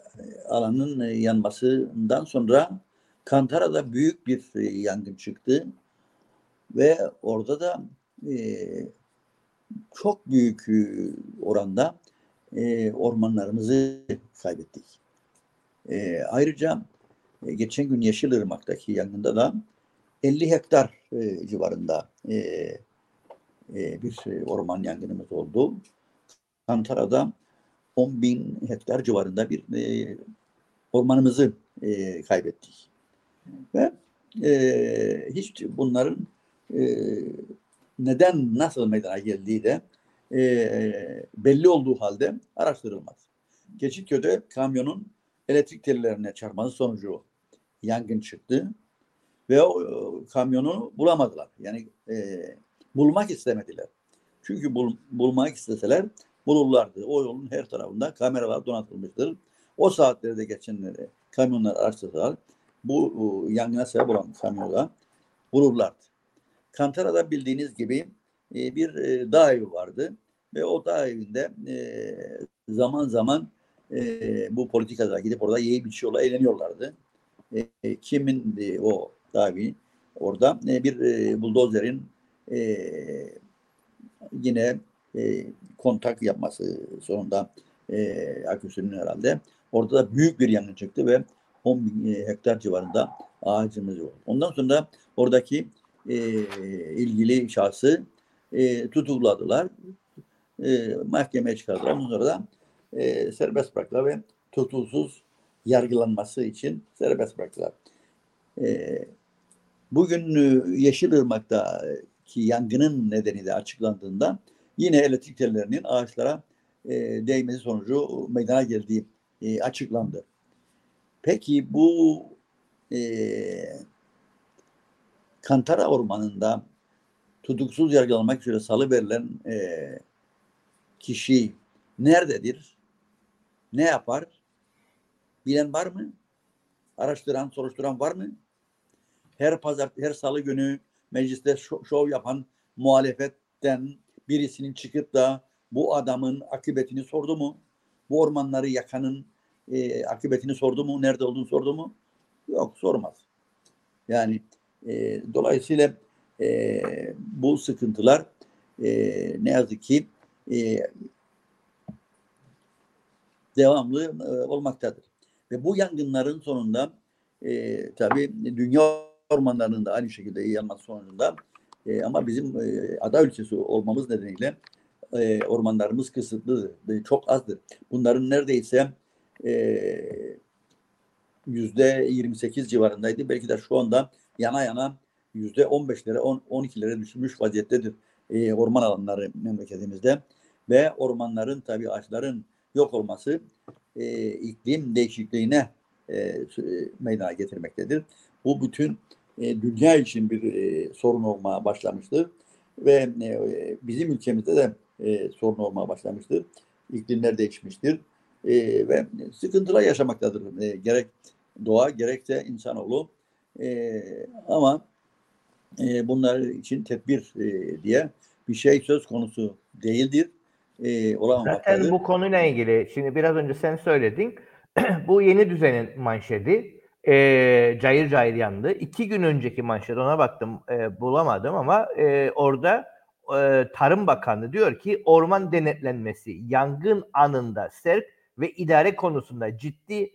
alanın yanmasından sonra Kantara'da büyük bir e, yangın çıktı. Ve orada da e, çok büyük e, oranda e, ormanlarımızı kaybettik. E, ayrıca e, geçen gün Yeşilırmak'taki yangında da 50 hektar e, civarında e, e, bir orman yangınımız oldu. Kantara'da 10 bin hektar civarında bir e, ormanımızı e, kaybettik. Ve e, hiç bunların e, neden nasıl meydana geldiği de e, belli olduğu halde araştırılmaz. Geçitköy'de kamyonun elektrik tellerine çarpması sonucu yangın çıktı ve o e, kamyonu bulamadılar. Yani e, bulmak istemediler. Çünkü bul, bulmak isteseler bulurlardı. O yolun her tarafında kameralar donatılmıştır. O saatlerde geçenleri kamyonlar araştırsalar bu yangına sebep olan kamyonla bulurlardı. Kantara'da bildiğiniz gibi e, bir e, dağ evi vardı ve o dağ evinde e, zaman zaman bu politikada gidip orada yiyip içiyorlar, eğleniyorlardı. Kimin o dağ evi orada bir buldozerin yine e, kontak yapması sonunda e, aküsünün herhalde. Orada da büyük bir yangın çıktı ve 10 bin e, hektar civarında ağacımız var. Ondan sonra oradaki e, ilgili şahsı e, tutukladılar. E, mahkemeye çıkardılar. Ondan sonra da e, serbest bıraktılar ve tutuksuz yargılanması için serbest bıraktılar. E, bugün e, Yeşilırmak'taki yangının nedeni de açıklandığında yine elektrik tellerinin ağaçlara e, değmesi sonucu meydana geldiği e, açıklandı. Peki bu e, Kantara Ormanı'nda tutuksuz yargılanmak üzere salı verilen e, kişi nerededir? Ne yapar? Bilen var mı? Araştıran, soruşturan var mı? Her pazar, her salı günü mecliste şov yapan muhalefetten birisinin çıkıp da bu adamın akıbetini sordu mu? Bu ormanları yakanın e, akıbetini sordu mu? Nerede olduğunu sordu mu? Yok sormaz. Yani e, dolayısıyla e, bu sıkıntılar e, ne yazık ki e, devamlı e, olmaktadır. Ve bu yangınların sonunda e, tabii dünya ormanlarının da aynı şekilde yanması sonucunda e, ama bizim e, ada ülkesi olmamız nedeniyle e, ormanlarımız kısıtlıdır. E, çok azdır. Bunların neredeyse e, yüzde 28 civarındaydı. Belki de şu anda yana yana yüzde 15'lere 12'lere düşmüş vaziyettedir e, orman alanları memleketimizde ve ormanların tabii ağaçların yok olması e, iklim değişikliğine e, meydana getirmektedir. Bu bütün e, dünya için bir e, sorun olmaya başlamıştır ve e, bizim ülkemizde de e, sorun olmaya başlamıştır. İklimler değişmiştir e, ve sıkıntılar yaşamaktadır. E, gerek doğa gerekse insanoğlu. E, ama e, bunlar için tedbir e, diye bir şey söz konusu değildir. E, Zaten bu konuyla ilgili şimdi biraz önce sen söyledin. bu yeni düzenin manşeti e, cayır cayır yandı. İki gün önceki manşet ona baktım e, bulamadım ama e, orada e, Tarım Bakanı diyor ki orman denetlenmesi yangın anında serk ve idare konusunda ciddi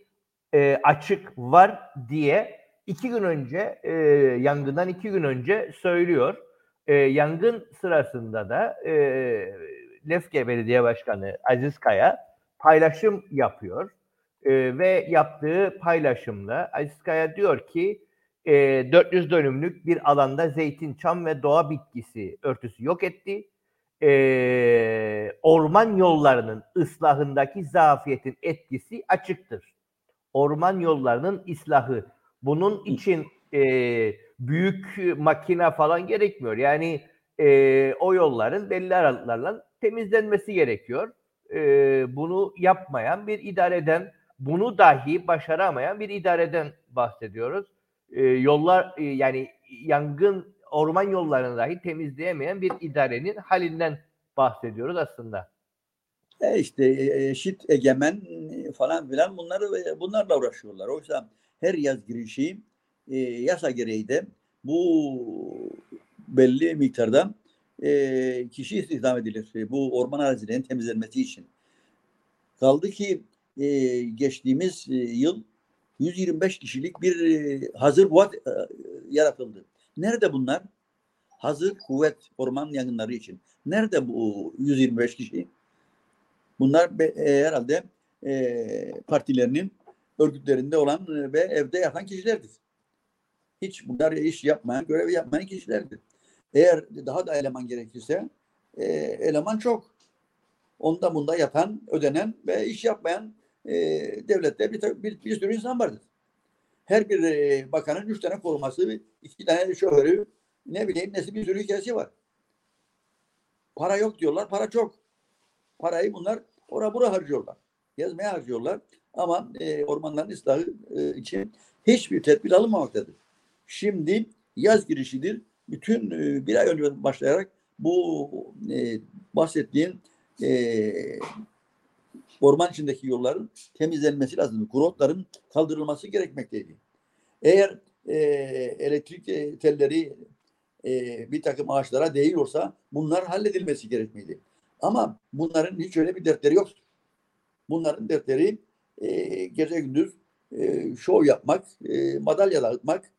e, açık var diye iki gün önce e, yangından iki gün önce söylüyor. E, yangın sırasında da e, Lefke Belediye Başkanı Aziz Kaya paylaşım yapıyor. E, ve yaptığı paylaşımda Aziz Kaya diyor ki e, 400 dönümlük bir alanda zeytin, çam ve doğa bitkisi örtüsü yok etti. E, orman yollarının ıslahındaki zafiyetin etkisi açıktır. Orman yollarının ıslahı. Bunun için e, büyük makine falan gerekmiyor. Yani e, o yolların belli aralıklarla temizlenmesi gerekiyor. E, bunu yapmayan bir idareden, bunu dahi başaramayan bir idareden bahsediyoruz. E, yollar e, yani yangın orman yollarını dahi temizleyemeyen bir idarenin halinden bahsediyoruz aslında. E işte e, eşit egemen e, falan filan bunları e, bunlarla uğraşıyorlar. Oysa her yaz girişi e, yasa gereği de bu belli miktarda e, kişi istihdam edilir. E, bu orman arazilerinin temizlenmesi için. Kaldı ki e, geçtiğimiz e, yıl 125 kişilik bir e, hazır kuvvet e, yaratıldı. Nerede bunlar? Hazır kuvvet orman yangınları için. Nerede bu 125 kişi? Bunlar be, e, herhalde e, partilerinin örgütlerinde olan e, ve evde yatan kişilerdir. Hiç bunlar iş yapmayan, görevi yapmayan kişilerdir. Eğer daha da eleman gerekirse e, eleman çok. Onda bunda yatan, ödenen ve iş yapmayan e, devlette bir, bir, bir sürü insan vardır. Her bir e, bakanın üç tane koruması, iki tane şoförü, ne bileyim nesi bir sürü hikayesi var. Para yok diyorlar, para çok. Parayı bunlar ora bura harcıyorlar. Gezmeye harcıyorlar. Ama e, ormanların ıslahı e, için hiçbir tedbir alınmamaktadır. Şimdi yaz girişidir. Bütün e, bir ay önce başlayarak bu e, bahsettiğin e, orman içindeki yolların temizlenmesi lazım. Kurotların kaldırılması gerekmekteydi. Eğer e, elektrik telleri e, bir takım ağaçlara değiyorsa bunlar halledilmesi gerekmeli. Ama bunların hiç öyle bir dertleri yok. Bunların dertleri e, gece gündüz e, şov yapmak, e, madalya dağıtmak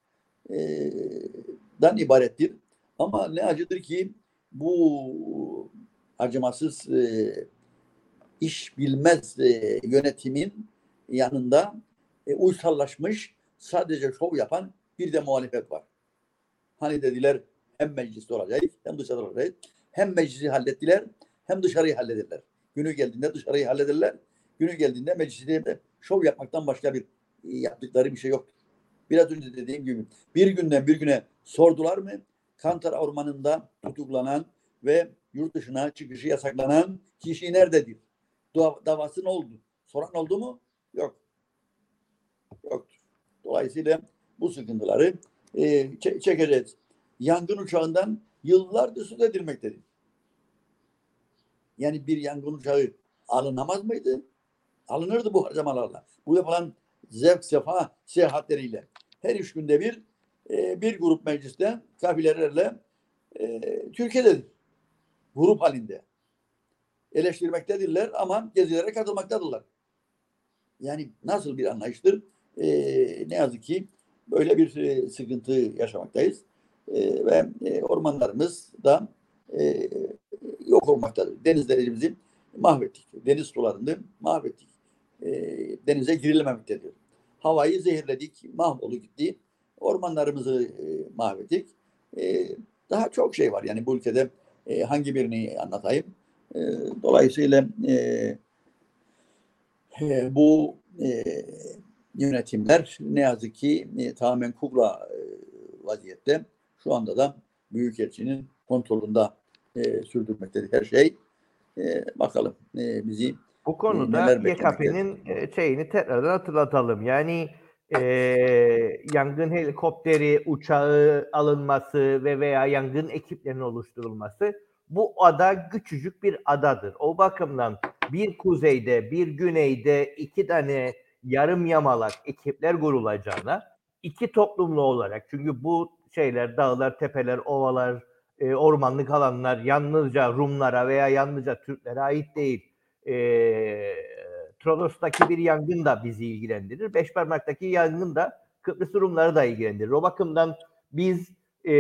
e, dan ibarettir. Ama ne acıdır ki bu acımasız e, iş bilmez e, yönetimin yanında e, uysallaşmış sadece şov yapan bir de muhalefet var. Hani dediler hem mecliste olacağız hem dışarıda olacağız. Hem meclisi hallettiler hem dışarıyı hallederler. Günü geldiğinde dışarıyı hallederler. Günü geldiğinde mecliste şov yapmaktan başka bir yaptıkları bir şey yok. Biraz önce dediğim gibi bir günden bir güne sordular mı? Kantar Ormanı'nda tutuklanan ve yurt dışına çıkışı yasaklanan kişi nerededir? Davası ne oldu? Soran oldu mu? Yok. Yoktur. Dolayısıyla bu sıkıntıları e, çekeceğiz. Yangın uçağından yıllardır söz edilmektedir. Yani bir yangın uçağı alınamaz mıydı? Alınırdı bu harcamalarla. Bu yapılan zevk sefa seyahatleriyle. Her üç günde bir e, bir grup mecliste kabilelerle e, Türkiye'dedir. Grup halinde. Eleştirmektedirler ama gezilere katılmaktadırlar. Yani nasıl bir anlayıştır? E, ne yazık ki böyle bir e, sıkıntı yaşamaktayız. E, ve ormanlarımız da e, yok olmaktadır. Denizlerimizi mahvettik. Deniz sularını mahvettik. E, denize girilmemektedir. Havayı zehirledik, mahvoldu gitti. Ormanlarımızı e, mahvettik. E, daha çok şey var. Yani bu ülkede e, hangi birini anlatayım? E, dolayısıyla e, e, bu e, yönetimler ne yazık ki e, tamamen kukla e, vaziyette. Şu anda da Büyükelçinin kontrolünde e, sürdürmektedir her şey. E, bakalım e, bizi bu konuda YKP'nin şeyini tekrardan hatırlatalım. Yani e, yangın helikopteri, uçağı alınması ve veya yangın ekiplerinin oluşturulması bu ada küçücük bir adadır. O bakımdan bir kuzeyde, bir güneyde iki tane yarım yamalak ekipler kurulacağına iki toplumlu olarak çünkü bu şeyler dağlar, tepeler, ovalar, e, ormanlık alanlar yalnızca Rumlara veya yalnızca Türklere ait değil. E, Tronos'taki bir yangın da bizi ilgilendirir. Beşparmak'taki yangın da Kıbrıs Rumları da ilgilendirir. O bakımdan biz e,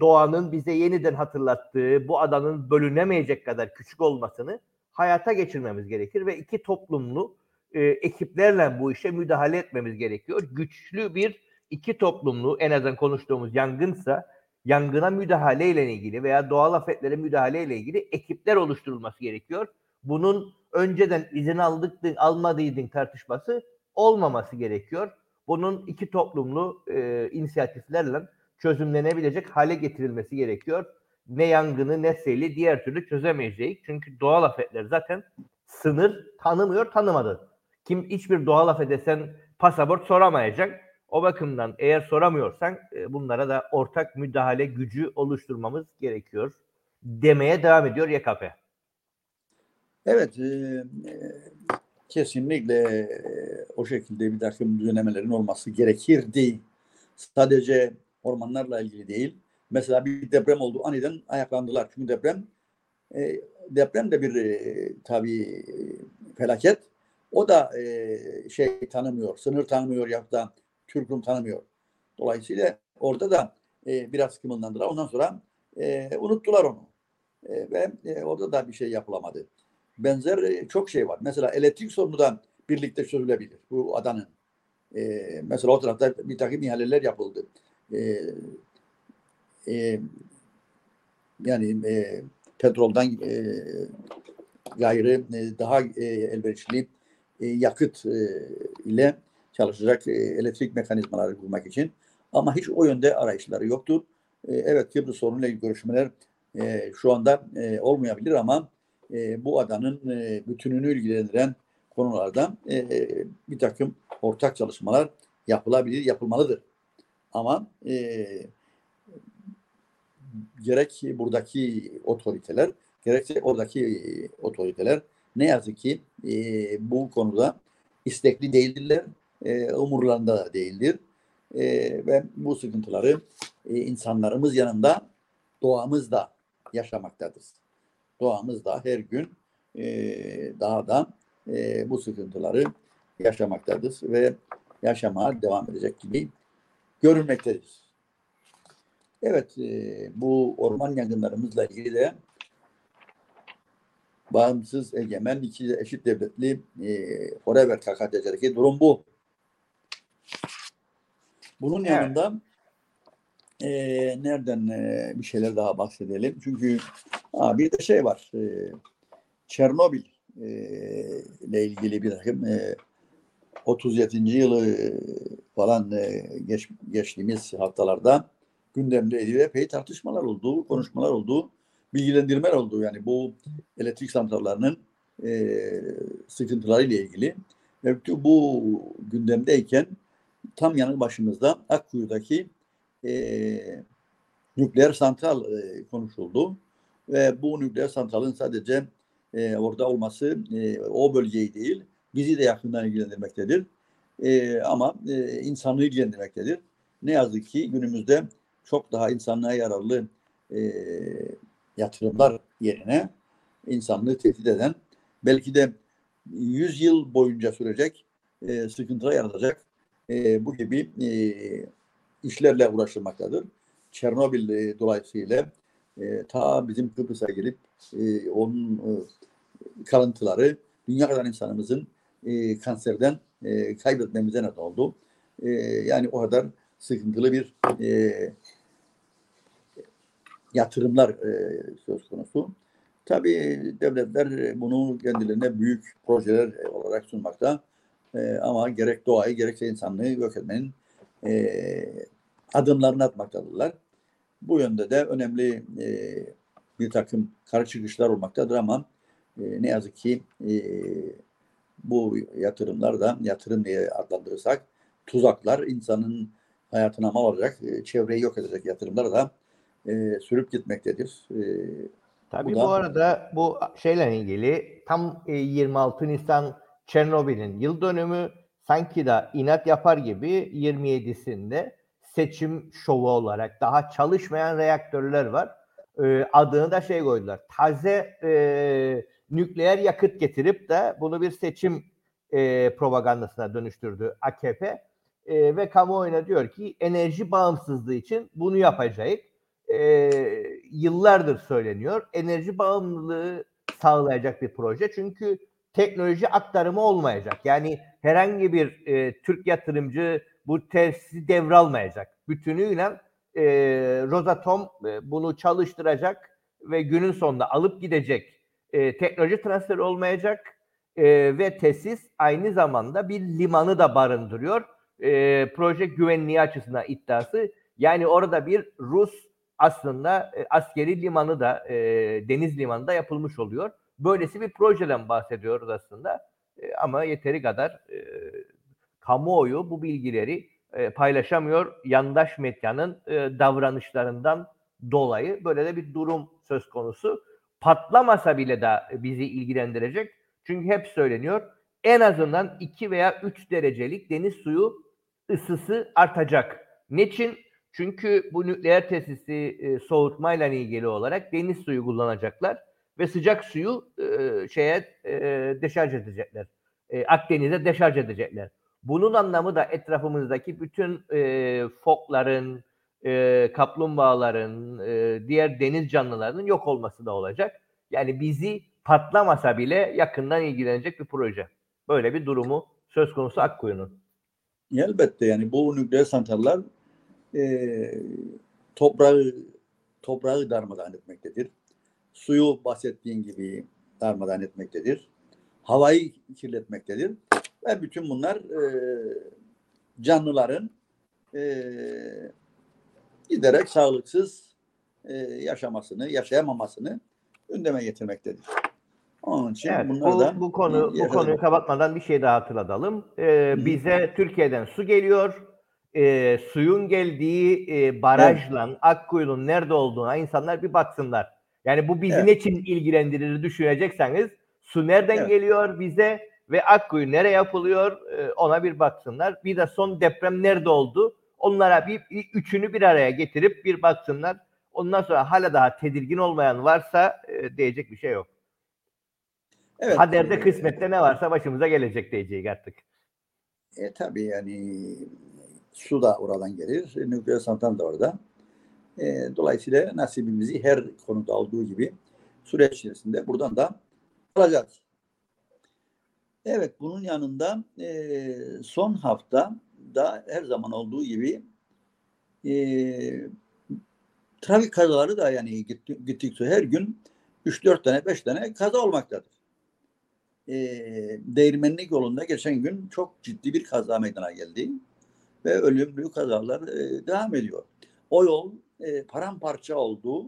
doğanın bize yeniden hatırlattığı bu adanın bölünemeyecek kadar küçük olmasını hayata geçirmemiz gerekir ve iki toplumlu e, ekiplerle bu işe müdahale etmemiz gerekiyor. Güçlü bir iki toplumlu en azından konuştuğumuz yangınsa yangına müdahale ile ilgili veya doğal afetlere müdahale ile ilgili ekipler oluşturulması gerekiyor. Bunun önceden izin aldık almadıydın tartışması olmaması gerekiyor. Bunun iki toplumlu e, inisiyatiflerle çözümlenebilecek hale getirilmesi gerekiyor. Ne yangını ne seli diğer türlü çözemeyeceğiz. Çünkü doğal afetler zaten sınır tanımıyor, tanımadı. Kim hiçbir doğal afete sen pasaport soramayacak. O bakımdan eğer soramıyorsan e, bunlara da ortak müdahale gücü oluşturmamız gerekiyor demeye devam ediyor YKP. Evet, e, e, kesinlikle e, o şekilde bir takım düzenlemelerin olması gerekirdi. Sadece ormanlarla ilgili değil. Mesela bir deprem oldu, aniden ayaklandılar. Çünkü deprem e, deprem de bir e, tabii e, felaket. O da e, şey tanımıyor, sınır tanımıyor ya da Türk'üm tanımıyor. Dolayısıyla orada da e, biraz kımıldandılar. Ondan sonra e, unuttular onu. E, ve e, orada da bir şey yapılamadı. Benzer e, çok şey var. Mesela elektrik sorunu da birlikte çözülebilir bu adanın. E, mesela o tarafta bir takım ihaleler yapıldı. E, e, yani e, petroldan e, gayrı e, daha e, elverişli e, yakıt e, ile çalışacak e, elektrik mekanizmaları kurmak için. Ama hiç o yönde arayışları yoktur. E, evet Kıbrıs sorunuyla ilgili görüşmeler e, şu anda e, olmayabilir ama e, bu adanın e, bütününü ilgilendiren konulardan e, e, bir takım ortak çalışmalar yapılabilir, yapılmalıdır. Ama e, gerek buradaki otoriteler, gerekse oradaki otoriteler ne yazık ki e, bu konuda istekli değildirler, e, umurlarında da değildir. E, ve bu sıkıntıları e, insanlarımız yanında doğamız da yaşamaktadır. Doğamız da her gün e, daha da e, bu sıkıntıları yaşamaktadır ve yaşamaya devam edecek gibi görünmektedir. Evet, e, bu orman yangınlarımızla ilgili de bağımsız, egemen, iki eşit devletli e, forever KKTC'deki durum bu. Bunun evet. yanında e, nereden e, bir şeyler daha bahsedelim. Çünkü ha, bir de şey var. E, Çernobil e, ile ilgili bir takım e, 37. yılı falan e, geç, geçtiğimiz haftalarda gündemde ve epey tartışmalar oldu, konuşmalar oldu, bilgilendirmeler oldu. Yani bu elektrik santrallarının e, sıkıntıları ile ilgili. Ve bu gündemdeyken tam yanı başımızda Akkuyu'daki e, nükleer santral e, konuşuldu. Ve bu nükleer santralın sadece e, orada olması e, o bölgeyi değil, bizi de yakından ilgilendirmektedir. E, ama e, insanlığı ilgilendirmektedir. Ne yazık ki günümüzde çok daha insanlığa yararlı e, yatırımlar yerine insanlığı tehdit eden belki de 100 yıl boyunca sürecek e, sıkıntılar yaratacak e, bu gibi e, işlerle uğraşılmaktadır. Çernobil e, dolayısıyla e, ta bizim Kıbrıs'a gelip e, onun e, kalıntıları dünya kadar insanımızın e, kanserden e, kaybetmemize neden oldu. E, yani o kadar sıkıntılı bir e, yatırımlar e, söz konusu. Tabii devletler bunu kendilerine büyük projeler olarak sunmakta. E, ama gerek doğayı gerekse insanlığı yok etmenin e, adımlarını atmaktadırlar. Bu yönde de önemli e, bir takım karşı çıkışlar olmaktadır ama e, ne yazık ki e, bu yatırımlar da yatırım diye adlandırırsak tuzaklar insanın hayatına mal olacak, e, çevreyi yok edecek yatırımlar da e, sürüp gitmektedir. E, Tabii bu, da, bu arada bu şeyle ilgili tam e, 26 Nisan Çernobil'in yıl dönümü sanki da inat yapar gibi 27'sinde seçim şovu olarak daha çalışmayan reaktörler var. E, adını da şey koydular. Taze e, nükleer yakıt getirip de bunu bir seçim e, propagandasına dönüştürdü AKP. e, ve kamuoyuna diyor ki enerji bağımsızlığı için bunu yapacak. E, yıllardır söyleniyor. Enerji bağımlılığı sağlayacak bir proje. Çünkü teknoloji aktarımı olmayacak. Yani herhangi bir e, Türk yatırımcı bu tesisi devralmayacak. Bütünüyle e, Rosatom e, bunu çalıştıracak ve günün sonunda alıp gidecek. E, teknoloji transferi olmayacak e, ve tesis aynı zamanda bir limanı da barındırıyor. E, proje güvenliği açısından iddiası. Yani orada bir Rus aslında e, askeri limanı da e, deniz limanı da yapılmış oluyor. Böylesi bir projeden bahsediyoruz aslında. E, ama yeteri kadar e, kamuoyu bu bilgileri e, paylaşamıyor. Yandaş medyanın e, davranışlarından dolayı böyle de bir durum söz konusu. Patlamasa bile de bizi ilgilendirecek. Çünkü hep söyleniyor en azından 2 veya 3 derecelik deniz suyu ısısı artacak. Niçin? Çünkü bu nükleer tesisi e, soğutmayla ilgili olarak deniz suyu kullanacaklar ve sıcak suyu e, şeye e, deşarj edecekler. E, Akdeniz'e deşarj edecekler. Bunun anlamı da etrafımızdaki bütün e, fokların, e, kaplumbağaların, e, diğer deniz canlılarının yok olması da olacak. Yani bizi patlamasa bile yakından ilgilenecek bir proje. Böyle bir durumu söz konusu Akkuyu'nun. Elbette yani bu nükleer santrallar e, toprağı toprağı darmadağın etmektedir. Suyu bahsettiğin gibi darmadağın etmektedir. Havayı kirletmektedir. Ve bütün bunlar e, canlıların e, giderek sağlıksız e, yaşamasını, yaşayamamasını gündeme getirmektedir. Onun için evet, bunlar bu, da bu konu bu konuyu kapatmadan bir şey daha hatırlatalım. Ee, bize Türkiye'den su geliyor. Ee, suyun geldiği e, barajla evet. Akkuyu'nun nerede olduğuna insanlar bir baksınlar. Yani bu bizi evet. ne için ilgilendirir düşünecekseniz su nereden evet. geliyor bize ve Akkuyu nereye yapılıyor e, ona bir baksınlar. Bir de son deprem nerede oldu? Onlara bir, bir üçünü bir araya getirip bir baksınlar. Ondan sonra hala daha tedirgin olmayan varsa e, diyecek bir şey yok. Evet. Kaderde kısmette ne varsa başımıza gelecek diyecek artık. E tabii yani su da oradan gelir. Nükleer santral da orada. E, dolayısıyla nasibimizi her konuda olduğu gibi süreç içerisinde buradan da alacağız. Evet bunun yanında e, son hafta da her zaman olduğu gibi e, trafik kazaları da yani gittikçe her gün 3-4 tane 5 tane kaza olmaktadır. E, Değirmenlik yolunda geçen gün çok ciddi bir kaza meydana geldi ve ölümlü kazalar e, devam ediyor. O yol e, paramparça oldu.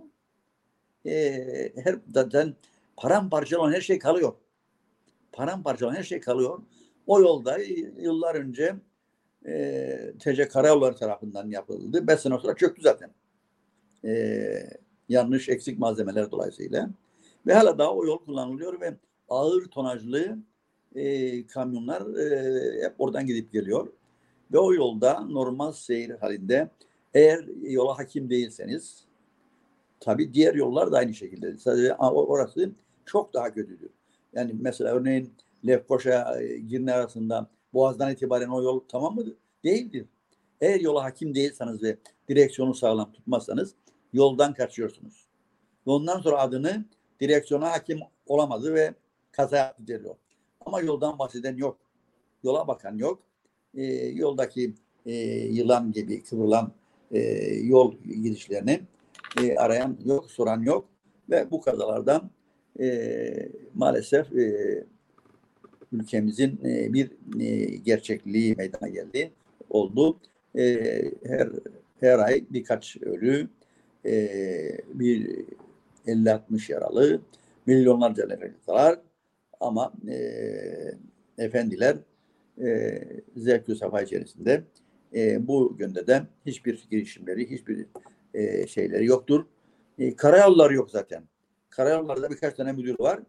E, her zaten paramparça olan her şey kalıyor paramparça olan her şey kalıyor. O yolda yıllar önce e, TC Karayolları tarafından yapıldı. Beş sene sonra çöktü zaten. E, yanlış eksik malzemeler dolayısıyla. Ve hala daha o yol kullanılıyor ve ağır tonajlı e, kamyonlar e, hep oradan gidip geliyor. Ve o yolda normal seyir halinde eğer yola hakim değilseniz tabi diğer yollar da aynı şekilde. Sadece orası çok daha kötüdür. Yani mesela örneğin Lefkoşa e, Girne arasında Boğaz'dan itibaren o yol tamam mı? Değildir. Eğer yola hakim değilseniz ve direksiyonu sağlam tutmazsanız yoldan kaçıyorsunuz. Ondan sonra adını direksiyona hakim olamadı ve kaza yaptı deniyor. Ama yoldan bahseden yok. Yola bakan yok. E, yoldaki e, yılan gibi kıvrılan e, yol girişlerini e, arayan yok, soran yok. Ve bu kazalardan e, maalesef e, ülkemizin e, bir e, gerçekliği meydana geldi, oldu. E, her her ay birkaç ölü, bir 50-60 yaralı, milyonlarca liralar ama efendiler e, zevk safa içerisinde bu yönde de hiçbir girişimleri, hiçbir şeyleri yoktur. Karayolları yok zaten. Karayollarda birkaç tane müdür var.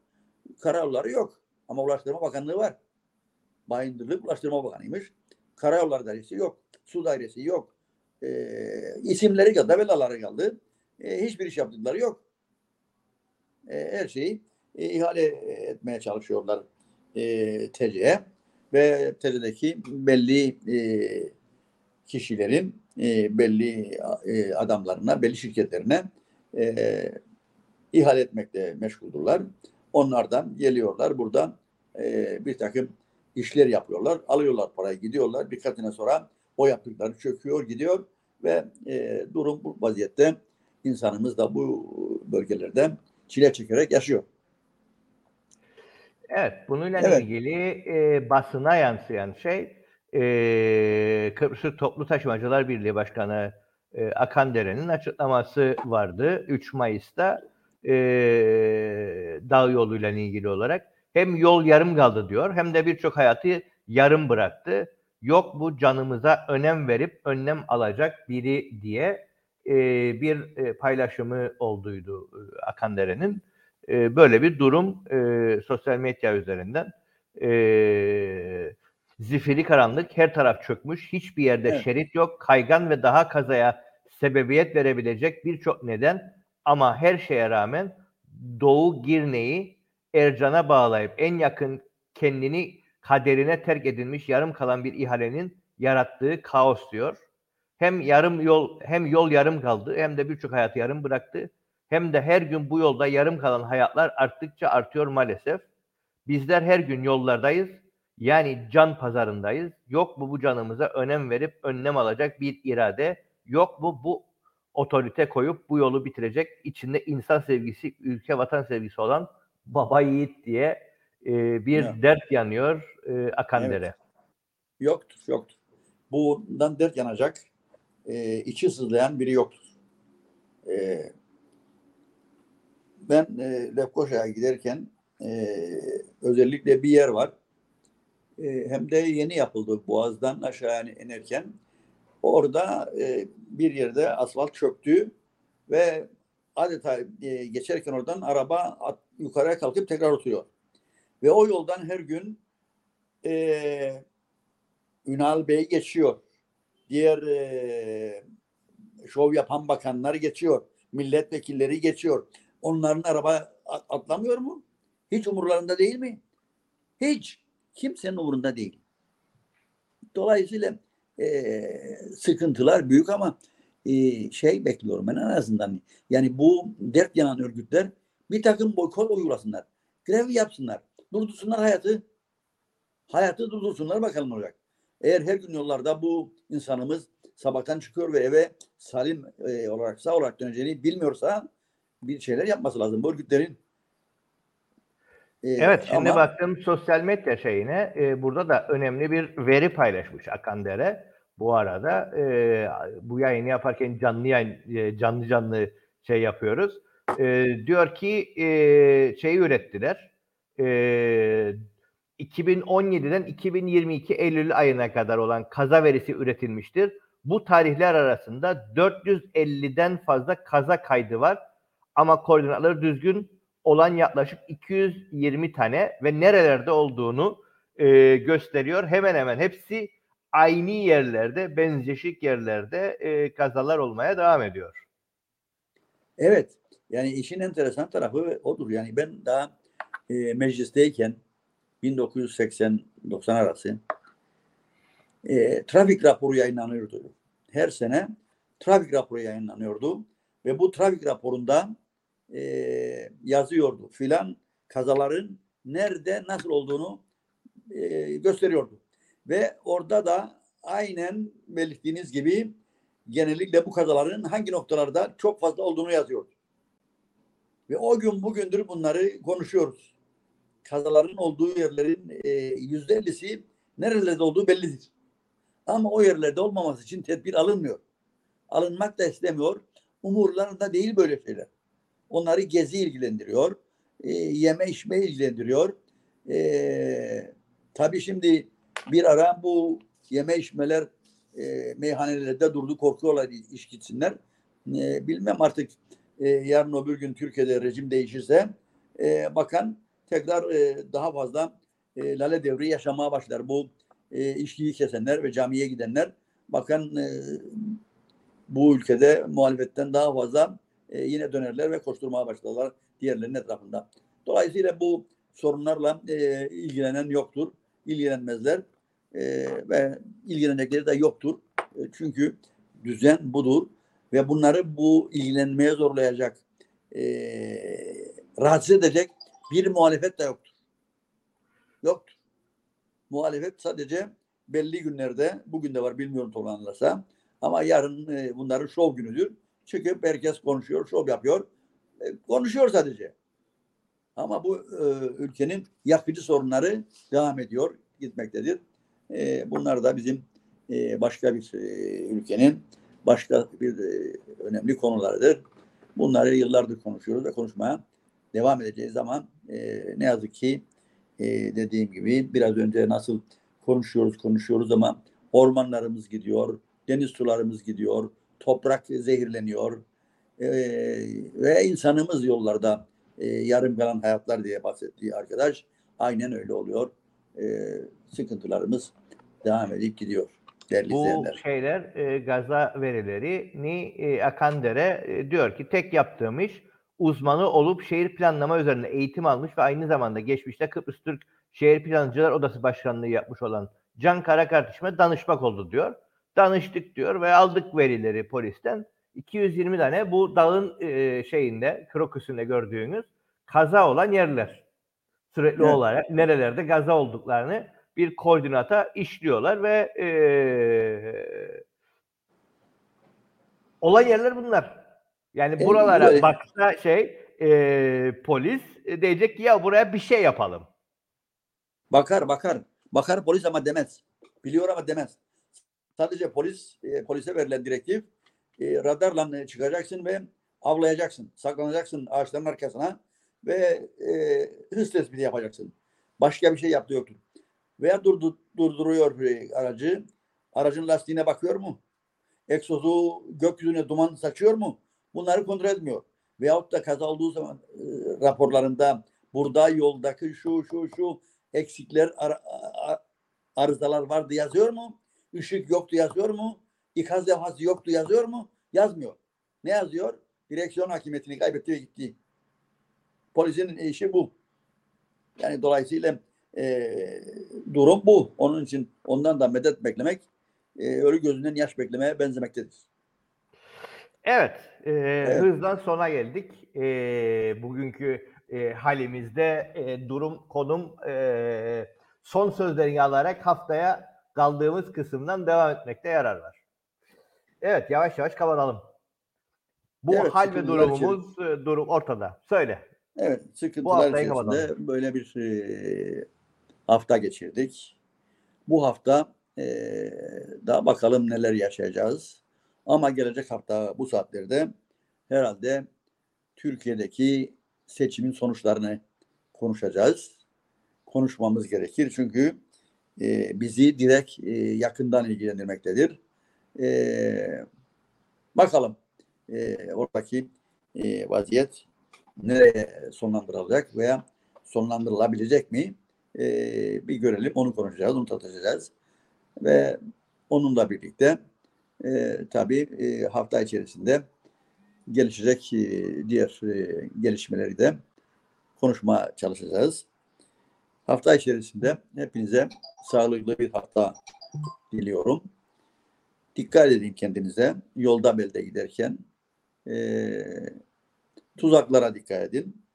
Karayolları yok. Ama Ulaştırma Bakanlığı var. Bayındırlık Ulaştırma Bakanıymış. Karayolları Dairesi yok. Su Dairesi yok. E, isimleri geldi, tabelaları geldi. E, hiçbir iş yaptıkları yok. E, her şeyi e, ihale etmeye çalışıyorlar e, TC'ye ve TC'deki belli e, kişilerin e, belli e, adamlarına, belli şirketlerine e, ihale etmekle meşguldurlar. Onlardan geliyorlar buradan e, bir takım işler yapıyorlar. Alıyorlar parayı gidiyorlar. Birkaç sene sonra o yaptıkları çöküyor gidiyor ve e, durum bu vaziyette insanımız da bu bölgelerde çile çekerek yaşıyor. Evet, bununla Evet. ilgili e, basına yansıyan şey e, Kıbrıs Toplu Taşımacılar Birliği Başkanı e, Akan Dere'nin açıklaması vardı 3 Mayıs'ta e, dağ yoluyla ilgili olarak. Hem yol yarım kaldı diyor hem de birçok hayatı yarım bıraktı. Yok bu canımıza önem verip önlem alacak biri diye e, bir e, paylaşımı olduydu e, Akan Dere'nin. E, böyle bir durum e, sosyal medya üzerinden. E, zifiri karanlık, her taraf çökmüş, hiçbir yerde Evet. şerit yok, kaygan ve daha kazaya sebebiyet verebilecek birçok neden ama her şeye rağmen Doğu Girne'yi Ercan'a bağlayıp en yakın kendini kaderine terk edilmiş yarım kalan bir ihalenin yarattığı kaos diyor. Hem yarım yol hem yol yarım kaldı hem de birçok hayatı yarım bıraktı. Hem de her gün bu yolda yarım kalan hayatlar arttıkça artıyor maalesef. Bizler her gün yollardayız. Yani can pazarındayız. Yok mu bu canımıza önem verip önlem alacak bir irade? Yok mu bu otorite koyup bu yolu bitirecek içinde insan sevgisi, ülke vatan sevgisi olan baba yiğit diye e, bir Ya. dert yanıyor e, akan Evet. Yoktur, yoktur. Bundan dert yanacak, e, içi sızlayan biri yoktur. E, ben e, Lefkoşa'ya giderken e, özellikle bir yer var. E, hem de yeni yapıldı Boğaz'dan aşağı inerken. Orada e, bir yerde asfalt çöktü ve adeta e, geçerken oradan araba at- yukarıya kalkıp tekrar oturuyor. Ve o yoldan her gün e, Ünal Bey geçiyor. Diğer e, şov yapan bakanlar geçiyor. Milletvekilleri geçiyor. Onların araba at- atlamıyor mu? Hiç umurlarında değil mi? Hiç. Kimsenin umurunda değil. Dolayısıyla e, sıkıntılar büyük ama e, şey bekliyorum ben en azından. Yani bu dert yanan örgütler bir takım boykot uygulasınlar. Grev yapsınlar. Durdursunlar hayatı. Hayatı durdursunlar bakalım olacak. Eğer her gün yollarda bu insanımız sabahtan çıkıyor ve eve salim e, olarak sağ olarak döneceğini bilmiyorsa bir şeyler yapması lazım bu örgütlerin. E, Evet şimdi ama- baktım sosyal medya şeyine e, burada da önemli bir veri paylaşmış Akan Dere. Bu arada e, bu yayını yaparken canlı yayın e, canlı canlı şey yapıyoruz. E, diyor ki e, şeyi ürettiler. E, 2017'den 2022 Eylül ayına kadar olan kaza verisi üretilmiştir. Bu tarihler arasında 450'den fazla kaza kaydı var. Ama koordinatları düzgün olan yaklaşık 220 tane ve nerelerde olduğunu e, gösteriyor. Hemen hemen hepsi aynı yerlerde, benzeşik yerlerde e, kazalar olmaya devam ediyor. Evet. Yani işin enteresan tarafı odur. Yani ben daha e, meclisteyken 1980-90 arası e, trafik raporu yayınlanıyordu. Her sene trafik raporu yayınlanıyordu ve bu trafik raporunda e, yazıyordu filan kazaların nerede nasıl olduğunu e, gösteriyordu. Ve orada da aynen belirttiğiniz gibi genellikle bu kazaların hangi noktalarda çok fazla olduğunu yazıyordu. Ve o gün bugündür bunları konuşuyoruz. Kazaların olduğu yerlerin e, yüzde ellisi nerelerde olduğu bellidir. Ama o yerlerde olmaması için tedbir alınmıyor. Alınmak da istemiyor. Umurlarında değil böyle şeyler. Onları gezi ilgilendiriyor. E, yeme içme ilgilendiriyor. E, tabii şimdi bir ara bu yeme içmeler e, meyhanelerde durdu korkuyorlar iş gitsinler. E, bilmem artık e, yarın öbür gün Türkiye'de rejim değişirse e, bakan tekrar e, daha fazla e, lale devri yaşamaya başlar. Bu e, içkiyi kesenler ve camiye gidenler bakan e, bu ülkede muhalefetten daha fazla e, yine dönerler ve koşturmaya başlarlar diğerlerinin etrafında. Dolayısıyla bu sorunlarla e, ilgilenen yoktur. ilgilenmezler. E, ve ilgilenecekleri de yoktur. E, Çünkü düzen budur ve bunları bu ilgilenmeye zorlayacak, e, rahatsız edecek bir muhalefet de yoktur. Yoktur. Muhalefet sadece belli günlerde, bugün de var bilmiyorum toplanırsa ama yarın e, bunların şov günüdür. Çıkıp herkes konuşuyor, şov yapıyor. E, konuşuyor sadece. Ama bu e, ülkenin yakıcı sorunları devam ediyor, gitmektedir. E, bunlar da bizim e, başka bir e, ülkenin başka bir e, önemli konularıdır. Bunları yıllardır konuşuyoruz ve konuşmaya devam edeceğiz ama e, ne yazık ki e, dediğim gibi biraz önce nasıl konuşuyoruz konuşuyoruz ama ormanlarımız gidiyor, deniz sularımız gidiyor, toprak zehirleniyor e, ve insanımız yollarda e, yarım kalan hayatlar diye bahsettiği arkadaş aynen öyle oluyor. E, sıkıntılarımız devam edip gidiyor değerli Bu izleyenler. şeyler e, gaza verilerini e, Akandere e, diyor ki tek yaptığım iş uzmanı olup şehir planlama üzerine eğitim almış ve aynı zamanda geçmişte Kıbrıs Türk Şehir Plancılar Odası Başkanlığı yapmış olan Can Karakartışma danışmak oldu diyor. Danıştık diyor ve aldık verileri polisten. 220 tane bu dağın e, şeyinde, kroküsünde gördüğünüz kaza olan yerler. Sürekli Evet. olarak nerelerde gaza olduklarını bir koordinata işliyorlar ve e, olan yerler bunlar. Yani E, buralara böyle- baksa şey e, polis e, diyecek ki ya buraya bir şey yapalım. Bakar bakar. Bakar polis ama demez. Biliyor ama demez. Sadece polis e, polise verilen direktif e, radarla e, çıkacaksın ve avlayacaksın. Saklanacaksın ağaçların arkasına ve e, hız tespiti yapacaksın. Başka bir şey yaptığı yoktur. Veya durdu, durduruyor aracı. Aracın lastiğine bakıyor mu? Egzozu gökyüzüne duman saçıyor mu? Bunları kontrol etmiyor. Veyahut da kaza olduğu zaman e, raporlarında burada yoldaki şu şu şu eksikler, ar- a- arızalar vardı yazıyor mu? Işık yoktu yazıyor mu? İkaz levhası yoktu yazıyor mu? Yazmıyor. Ne yazıyor? Direksiyon hakimiyetini kaybetti ve gitti. Polisin işi bu. Yani dolayısıyla e, durum bu. Onun için ondan da medet beklemek e, ölü gözünden yaş beklemeye benzemektedir. Evet, e, hızdan sona geldik. E, bugünkü e, halimizde e, durum, konum e, son sözlerini alarak haftaya kaldığımız kısımdan devam etmekte yarar var. Evet, yavaş yavaş kapatalım. Bu Evet, hal ve durumumuz e, durum ortada. Söyle. Evet, sıkıntılar içerisinde kapatalım. böyle bir e, hafta geçirdik. Bu hafta e, daha bakalım neler yaşayacağız. Ama gelecek hafta bu saatlerde herhalde Türkiye'deki seçimin sonuçlarını konuşacağız. Konuşmamız gerekir çünkü e, bizi direkt e, yakından ilgilendirmektedir. E, bakalım e, oradaki e, vaziyet nereye sonlandırılacak veya sonlandırılabilecek mi? Ee, bir görelim, onu konuşacağız, onu tartışacağız. Ve onunla birlikte e, tabii e, hafta içerisinde gelişecek e, diğer e, gelişmeleri de konuşmaya çalışacağız. Hafta içerisinde hepinize sağlıklı bir hafta diliyorum. Dikkat edin kendinize. Yolda belde giderken eee tuzaklara dikkat edin.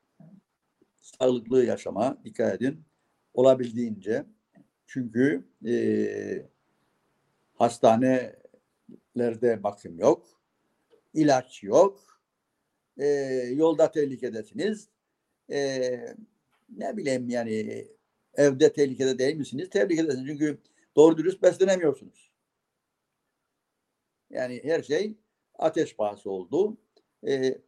Sağlıklı yaşama dikkat edin. Olabildiğince. Çünkü eee hastanelerde bakım yok. ilaç yok. Eee, yolda tehlikedesiniz. Eee, ne bileyim yani evde tehlikede değil misiniz? Tehlikedesiniz. Çünkü doğru dürüst beslenemiyorsunuz. Yani her şey ateş pahası oldu. Eee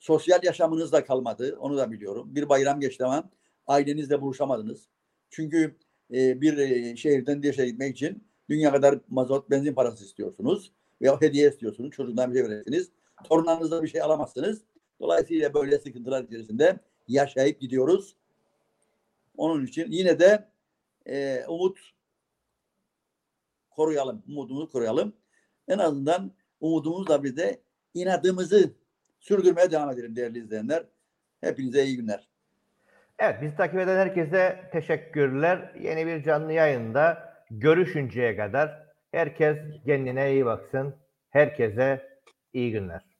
Sosyal yaşamınız da kalmadı. Onu da biliyorum. Bir bayram geçti ama ailenizle buluşamadınız. Çünkü e, bir e, şehirden diğer şehre gitmek için dünya kadar mazot, benzin parası istiyorsunuz. Veya hediye istiyorsunuz. Çocuktan bir şey verirsiniz. Torunlarınızda bir şey alamazsınız. Dolayısıyla böyle sıkıntılar içerisinde yaşayıp gidiyoruz. Onun için yine de e, umut koruyalım. Umudumuzu koruyalım. En azından umudumuzla bir de inadımızı sürdürmeye devam edelim değerli izleyenler. Hepinize iyi günler. Evet, bizi takip eden herkese teşekkürler. Yeni bir canlı yayında görüşünceye kadar Herkes kendine iyi baksın. Herkese iyi günler.